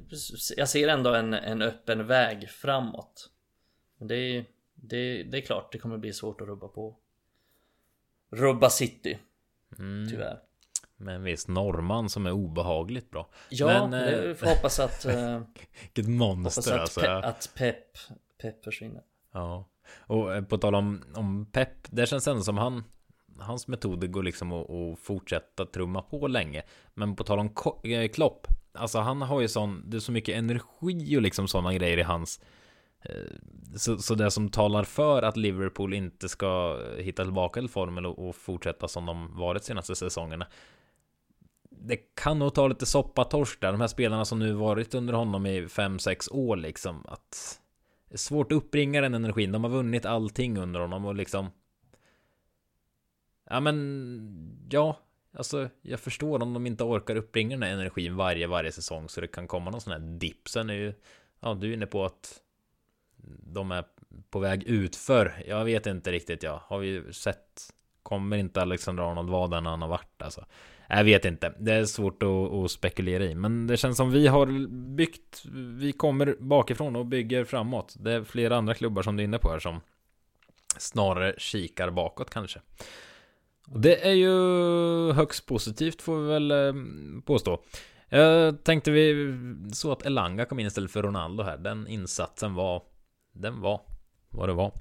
jag ser ändå en, en öppen väg framåt. Men det är, det, det är klart, det kommer bli svårt att rubba på. Rubba City, Mm. tyvärr. Med en viss norrman som är obehagligt bra. Ja, Men, det eh, får hoppas att, eh, Vilket monster att, alltså. pe, att Pep, Pep försvinner. Ja. Och eh, på tal om, om Pep, det känns ändå som han Hans metoder går liksom att, att fortsätta trumma på länge Men på tal om Klopp Alltså han har ju sån, det är så mycket energi och liksom sådana grejer i hans Eh, så, så det som talar för att Liverpool inte ska eh, hitta tillbaka till formen och, och fortsätta som de varit senaste säsongerna Det kan nog ta lite soppatorsk där, de här spelarna som nu varit under honom i 5-6 år liksom att det är svårt att uppringa den energin. De har vunnit allting under honom och liksom. Ja, men ja, alltså jag förstår om de inte orkar uppbringa den här energin varje varje säsong så det kan komma någon sån här dipp. Sen är ju ja, du är inne på att de är på väg utför. Jag vet inte riktigt. jag har ju sett? Kommer inte Alexander Arnold vara där när han har varit alltså? Jag vet inte. Det är svårt att, att spekulera i. Men det känns som vi har byggt. Vi kommer bakifrån och bygger framåt. Det är flera andra klubbar som du är inne på här som snarare kikar bakåt kanske. Och det är ju högst positivt får vi väl eh, påstå. Jag tänkte vi så att Elanga kom in istället för Ronaldo här. Den insatsen var den var vad det var.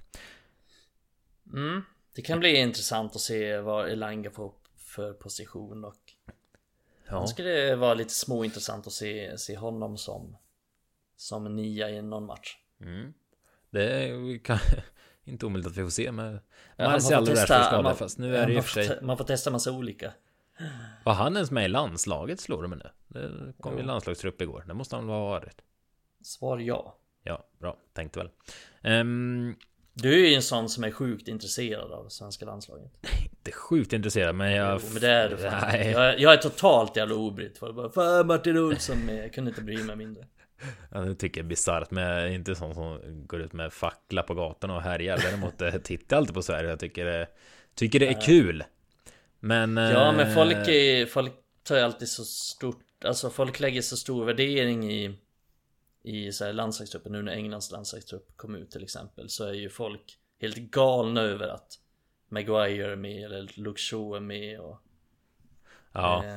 Mm. Det kan bli intressant att se vad Elanga får för position och Ja, Jag skulle det vara lite småintressant att se, se honom som Som nia i någon match mm. det är kan, inte omöjligt att vi får se med Ja, får och testa- skadade. man- Fast nu är det ju för sig Man får testa massa olika Var han ens med i landslaget slår det mig nu? Det kom ju landslagstrupp igår. Det måste han ha varit. Svar ja Ja, bra. Tänkte väl. Ehm, Du är ju en sån som är sjukt intresserad av svenska landslaget inte sjukt intresserad, men jag... Jo, men det är du fan. Nej. Jag, jag är totalt jävla obrydd Fan Martin Olsson jag kunde inte bry mig mindre Ja, det tycker jag är bisarrt, men jag är inte sån som går ut med fackla på gatan och härjar. Däremot eh, tittar jag alltid på Sverige. Jag tycker det, tycker det är kul. Men... Ja men eh, folk är, folk tar ju alltid så stort Alltså folk lägger så stor värdering i I så här landslagstruppen nu när Englands landslagstrupp kom ut till exempel Så är ju folk helt galna över att Maguire är med eller Luke Shaw är med och, Ja, eh,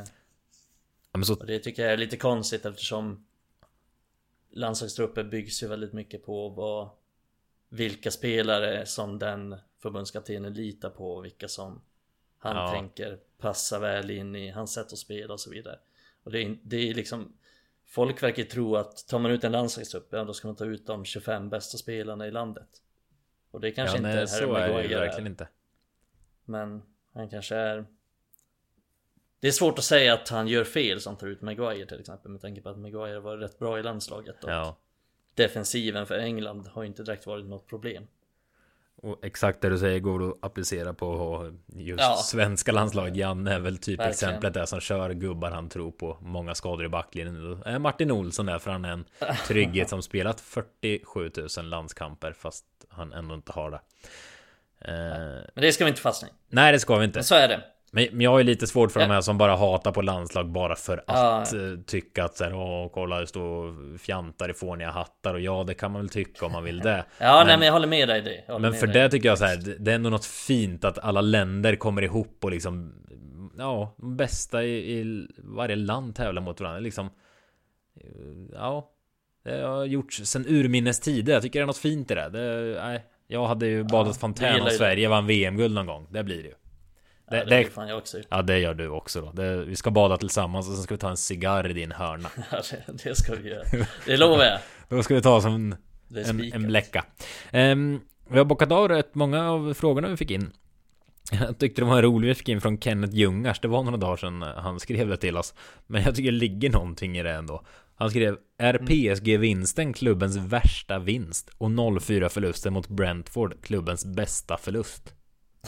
ja, men så... och det tycker jag är lite konstigt eftersom Landslagstrupper byggs ju väldigt mycket på vad Vilka spelare som den förbundskaptenen litar på och vilka som Han Ja. tänker passa väl in i hans sätt att spela och så vidare Och det är, det är liksom Folk verkar tro att tar man ut en landslagstrupp, ja då ska man ta ut de 25 bästa spelarna i landet Och det kanske ja, inte nej, Harry så är det verkligen inte. Men han kanske är Det är svårt att säga att han gör fel som tar ut Maguire till exempel med tanke på att Maguire var rätt bra i landslaget och Ja. defensiven för England har inte direkt varit något problem. Och exakt det du säger går att applicera på just Ja. svenska landslaget. Janne är väl typ Verkligen. exemplet där som kör gubbar han tror på. Många skador i backlinjen. Är Martin Olsson där för han är en trygghet som spelat 47 000 landskamper fast han ändå inte har det. Eh, Men det ska vi inte fastna i. nej det ska vi inte. Men så är det. Men jag är lite svårt för Ja. de här som bara hatar på landslag bara för Ja. att eh, tycka att så här, åh kolla det står fjantar i fåniga hattar och ja det kan man väl tycka om man vill det. Ja Men- nej men jag håller med dig det. Men för dig. det tycker jag så här, det- är ändå något fint att alla länder kommer ihop och liksom ja, de bästa i, i varje land tävlar mot varandra. Liksom, eh, ja, det har gjorts sen urminnes tider. Jag tycker det är något fint i det. det nej, jag hade ju badat Ja, fontän om Sverige vann VM-guld någon gång. Det blir det ju. Det, Det- det, det- fan jag också. Ja, det gör du också då. Det, vi ska bada tillsammans och sen ska vi ta en cigarr i din hörna. Ja, det, det ska vi göra. Det lovar jag. Då ska vi ta som en, en, en bläcka. Ehm, vi har bockat av rätt många av frågorna vi fick in. Jag tyckte det var en rolig vi fick in från Kenneth Ljungars. Det var några dagar sedan han skrev det till oss. Men jag tycker det ligger någonting i det ändå. Han skrev Är Mm. PSG-vinsten klubbens värsta vinst? Och 0-4 förlusten mot Brentford klubbens bästa förlust?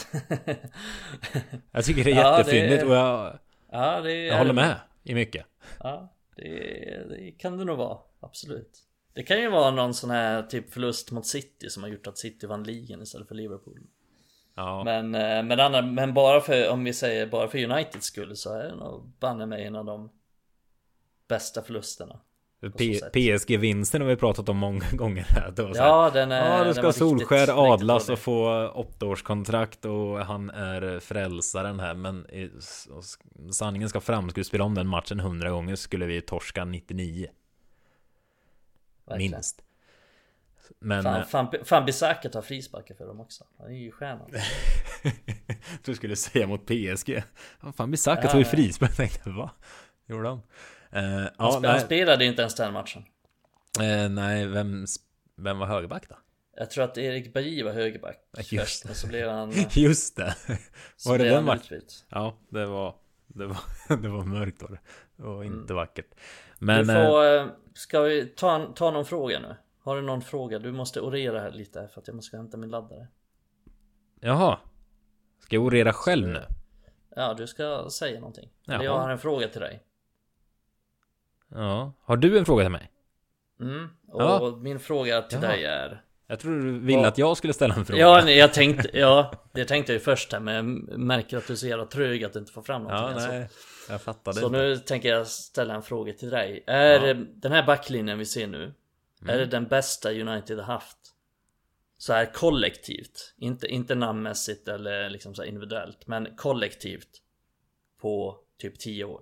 Jag tycker det är Ja, jättefyndigt och jag, Ja, är... jag håller med i mycket. Ja, det, det kan det nog vara. Absolut. Det kan ju vara någon sån här typ förlust mot City som har gjort att City vann ligan istället för Liverpool. Ja, Men, eh, men, andra, men bara för, om vi säger bara för Uniteds skull så är det nog banne mig en av de bästa förlusterna. PSG-vinsten har vi pratat om många gånger här. Det var så här, Ja, den är... Ja, då ska Solskär adlas och få åttaårskontrakt och han är frälsaren här. Men i, sanningen ska fram, skulle spela om den matchen hundra gånger skulle vi torska 99. Verkligen. Minst. Men Fan, eh, fan, fan Bisaka tar frisparkar för dem också. Han är ju stjärnan. du skulle säga mot PSG. Fan, Bisaka Ja, tog ju frispark. Jag tänkte, va? Gjorde han? Eh, Han, ja, sp- han spelade inte ens den matchen. eh, nej vem, vem var högerback då? Jag tror att Erik Bajy var högerback Just först, det. men så blev han... Just det. Var det den matchen? Ja, det var, det var, det var mörkt var det. Var inte vackert. Men, du får, eh, ska vi ta, ta någon fråga nu? Har du någon fråga? Du måste orera här lite för att jag måste hämta min laddare. jaha. Ska jag orera själv nu? Ja, du ska säga någonting. Jag har en fråga till dig. Ja. Har du en fråga till mig? Mm, och Ja. min fråga till Jaha. dig är... Jag tror du ville Vad- att jag skulle ställa en fråga. Ja, nej, jag tänkte, ja, det tänkte jag ju först här men jag märker att du är så jävla trög att du inte får fram någonting. ja nej. Jag fattade Så inte. nu tänker jag ställa en fråga till dig. Är Ja. den här backlinjen vi ser nu, Mm. är det den bästa United har haft? Så här kollektivt, inte, inte namnmässigt eller liksom så individuellt, men kollektivt på typ 10 år.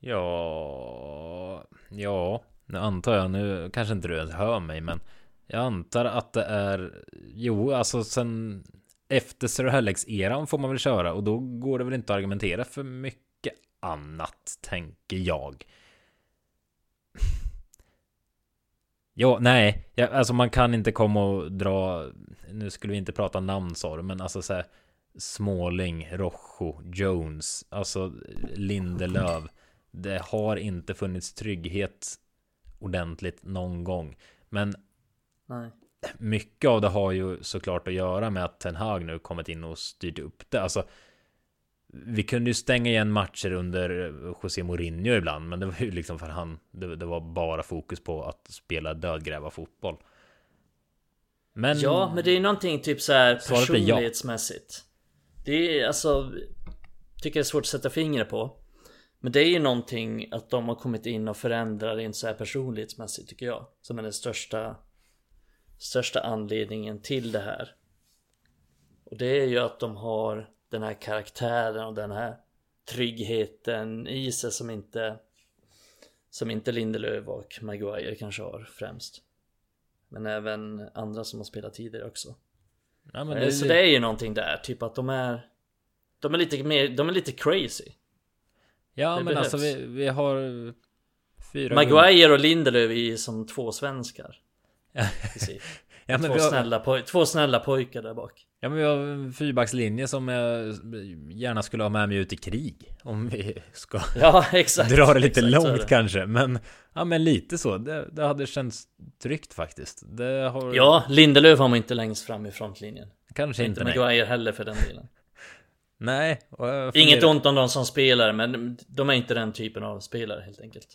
Ja... Ja. Nu antar jag, nu kanske inte du ens hör mig men Jag antar att det är Jo, alltså sen Efter Sir Alex-eran får man väl köra och då går det väl inte att argumentera för mycket annat, tänker jag. Ja, nej, ja, alltså man kan inte komma och dra, nu skulle vi inte prata namn sa du, men alltså så här, Småling, Rojo, Jones, alltså Lindelöf. Det har inte funnits trygghet ordentligt någon gång. Men Nej. mycket av det har ju såklart att göra med att Ten Hag nu kommit in och styrt upp det. Alltså, vi kunde ju stänga igen matcher under José Mourinho ibland, men det var ju liksom för han, det, det var bara fokus på att spela dödgräva fotboll. Men... Ja, men det är ju någonting typ så här personlighetsmässigt. Det är alltså, tycker jag är svårt att sätta fingret på. Men det är ju någonting att de har kommit in och förändrar rent så här personlighetsmässigt tycker jag. Som är den största, största anledningen till det här. Och det är ju att de har den här karaktären och den här tryggheten i sig som inte som inte Lindelöf och Maguire kanske har främst. Men även andra som har spelat tidigare också. ja, men Eh, Så det är ju någonting där, typ att de är De är lite mer, de är lite crazy Ja, det men alltså behövs. vi, vi har fyra... Maguire och Lindelöf är som två svenskar ja, två, har, snälla poj- två snälla pojkar där bak ja, men vi har en fyrbackslinje som jag gärna skulle ha med mig ut i krig. Om vi ska Ja exakt dra det lite exakt långt det. kanske. Men, ja, men lite så. Det, det hade känts tryggt faktiskt. Har... Ja, Lindelöf har man inte längst fram i frontlinjen kanske Inte inte. Maguire heller för den delen nej. Inget ont om de som spelar men de är inte den typen av spelare helt enkelt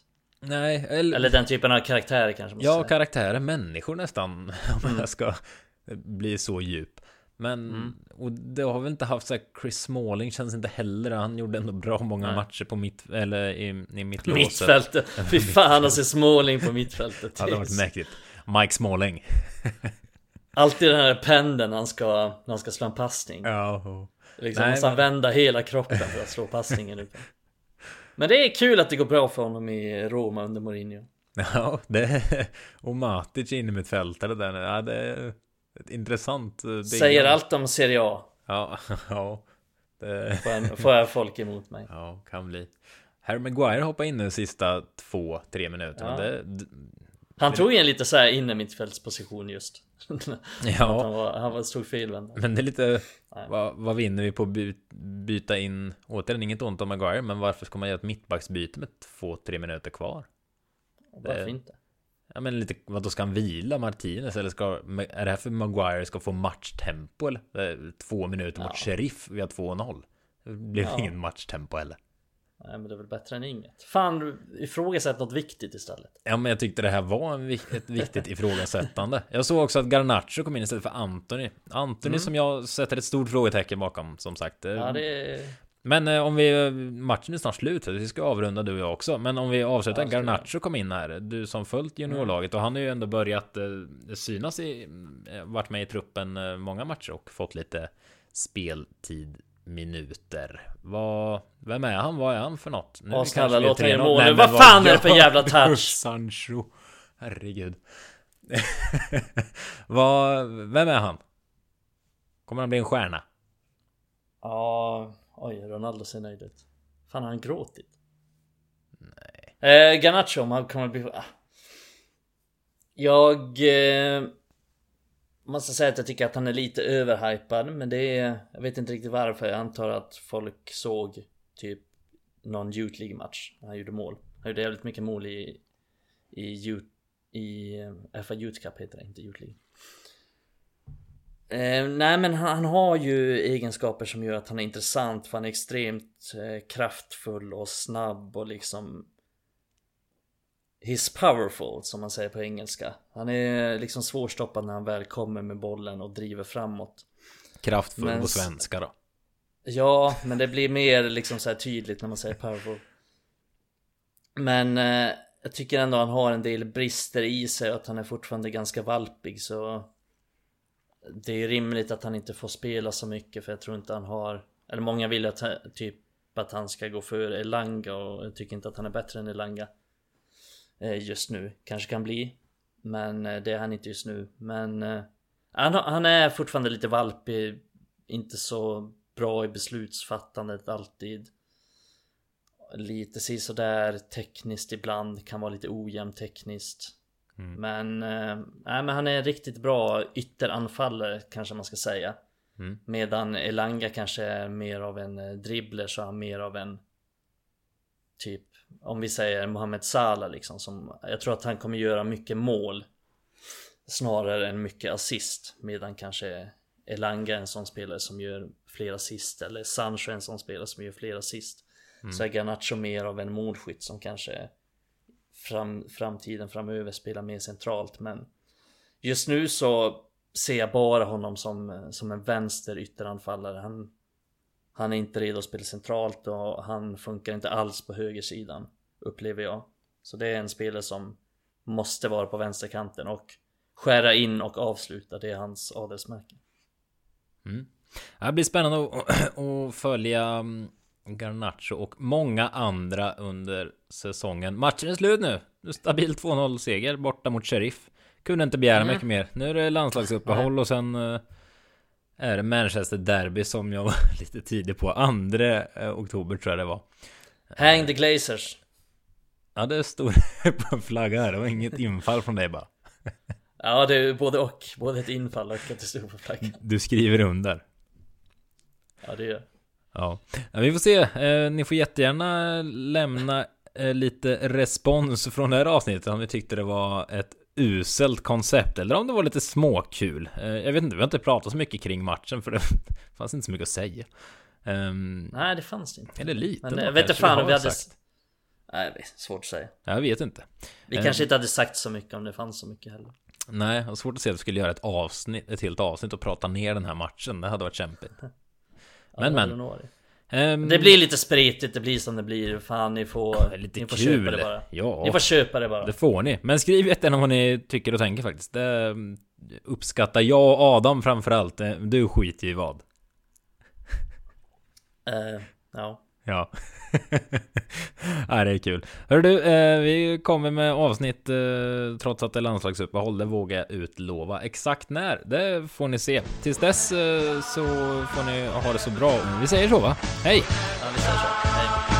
Nej, eller... Eller den typen av karaktärer kanske man Ja, säga. karaktärer, människor nästan. Om jag ska bli så djup. Men, Mm. och det har väl inte haft så här, Chris Smalling känns inte heller. Han gjorde ändå bra många Nej. matcher på mitt, eller i, i mitt låset. Mittfältet, fy fan alltså Småling på mittfältet Ja, det har varit mäktigt. Mike Smalling. Alltid den här pendeln han ska, när han ska slå en passning Ja, och Liksom Nej, måste han men- vända hela kroppen för att slå passningen ut. Men det är kul att det går bra för honom i Roma under Mourinho. Ja, det och Matic in i mitt fältare där. Ja, det är ett intressant. eh, ding. Säger allt om Serie A. Ja, ja. Det, Får jag, får jag folk emot mig. ja, kan bli. Harry Maguire hoppar in de sista två, tre minuterna. Ja. Det, Han tog en lite såhär inne mittfältsposition just. Att han ja, var, han var, stod fel vända. men det är lite. Vad, vad vinner vi på att by, byta in? Återigen inget ont om Maguire, men varför ska man göra ett mittbacksbyte med två, tre minuter kvar? Varför inte? Ja men lite, vad då ska han vila Martinez eller ska, är det här för Maguire ska få matchtempo eller? Är Två minuter mot Ja. Sheriff, vi har 2-0. Det blir Ja. ingen matchtempo heller. Nej men det är väl bättre än inget. Fan, ifrågasätt något viktigt istället. Ja men jag tyckte det här var en, ett viktigt ifrågasättande. Jag såg också att Garnacho kom in istället för Anthony. Anthony som jag sätter ett stort frågetecken bakom, som sagt. Mm. Ja det. Men eh, om vi, matchen är snart slut, vi ska avrunda du och jag också. Men om vi avslutar, Ja, Garnacho kom in här. Du som följt juniorlaget och han har ju ändå börjat eh, synas i, eh, varit med i truppen eh, många matcher och fått lite speltid minuter. Vad, vem är han? Vad är han för något? Nu Åh, snälla, låt mig 3-0. göra mål Vad fan är det för jävla touch? Sancho. Herregud. vad, vem är han? Kommer han bli en stjärna? Ja, oj, Ronaldo ser nöjd ut. Fan har han gråtit? Nej. Eh, Garnacho, om han kommer bli... Ah. Jag... Eh, måste säga att jag tycker att han är lite överhypad, men det är... Jag vet inte riktigt varför. Jag antar att folk såg typ någon Youth League match när han gjorde mål. Han gjorde jävligt mycket mål i... I Youth... I eh, FA Youth Cup heter det, inte Youth League. Eh, nej men han, han har ju egenskaper som gör att han är intressant för han är extremt eh, kraftfull och snabb och liksom He's powerful som man säger på engelska. Han är liksom svårstoppad när han väl kommer med bollen och driver framåt. Kraftfull Men på svenska då. Ja, men det blir mer liksom så här tydligt när man säger powerful. Men eh, jag tycker ändå han har en del brister i sig och att han är fortfarande ganska valpig så Det är rimligt att han inte får spela så mycket för jag tror inte han har Eller många vill att typ att han ska gå före Elanga och jag tycker inte att han är bättre än Elanga eh, Just nu, kanske kan bli. Men eh, det är han inte just nu. Men eh, han, han är fortfarande lite valpig Inte så bra i beslutsfattandet alltid. Lite sådär tekniskt ibland, kan vara lite ojämn tekniskt. Mm. Men, eh, nej, men han är riktigt bra ytteranfallare kanske man ska säga. Mm. Medan Elanga kanske är mer av en eh, dribbler så är han mer av en Typ Om vi säger Mohamed Salah liksom som Jag tror att han kommer göra mycket mål Snarare än mycket assist Medan kanske Elanga är en sån spelare som gör fler assist Eller Sancho är en sån spelare som gör fler assist. Så är Garnacho mer av en målskytt som kanske fram, Framtiden framöver spelar mer centralt men Just nu så ser jag bara honom som, som en vänster ytteranfallare. Han, han är inte redo att spela centralt och han funkar inte alls på högersidan Upplever jag Så det är en spelare som Måste vara på vänsterkanten och Skära in och avsluta, det är hans adelsmärke Mm. Det blir spännande att, följa mm, Garnacho och många andra under säsongen. Matchen är slut nu. Stabil 2-0 seger borta mot Sheriff. Kunde inte begära Mm. mycket mer. Nu är det landslagsuppehåll och sen eh, är det Manchester Derby som jag var lite tidig på. Andra eh, oktober tror jag det var. Hang the Glazers Ja, det stod på en flagga här. Det var inget infall från dig bara. Ja det är både och, både ett infall och att det stod på flaggan Du skriver under. Ja det gör Ja, ja vi får se. Eh, ni får jättegärna lämna eh, lite respons från det här avsnittet om ni tyckte det var ett uselt koncept eller om det var lite småkul. Eh, jag vet inte, vi har inte pratat så mycket kring matchen för det fanns inte så mycket att säga. Um, Nej det fanns det inte eller lite. Men då jag vet inte fan om vi hade sagt. Nej svårt att säga Jag vet inte. Vi Eh. kanske inte hade sagt så mycket om det fanns så mycket heller Nej, har svårt att se att vi skulle göra ett avsnitt, ett helt avsnitt och prata ner den här matchen. Det hade varit kämpigt. Ja, Men, det hade men. Ehm, Det blir lite spretigt, det blir som det blir Fan ni får, lite ni får kul. köpa det bara Ja. Ni får köpa det bara Det får ni. Men skriv jättegärna vad ni tycker och tänker faktiskt. Det mm, uppskattar jag och Adam framförallt. Eh, Du skiter ju i vad. Eh, ja. Ja. ja, det är kul. Hör du, eh, vi kommer med avsnitt eh, trots att det är landslagsuppehåll. Det vågar jag utlova. Exakt när, det får ni se. Tills dess eh, så får ni ha det så bra. Vi säger så va? Hej! Ja, vi säger så.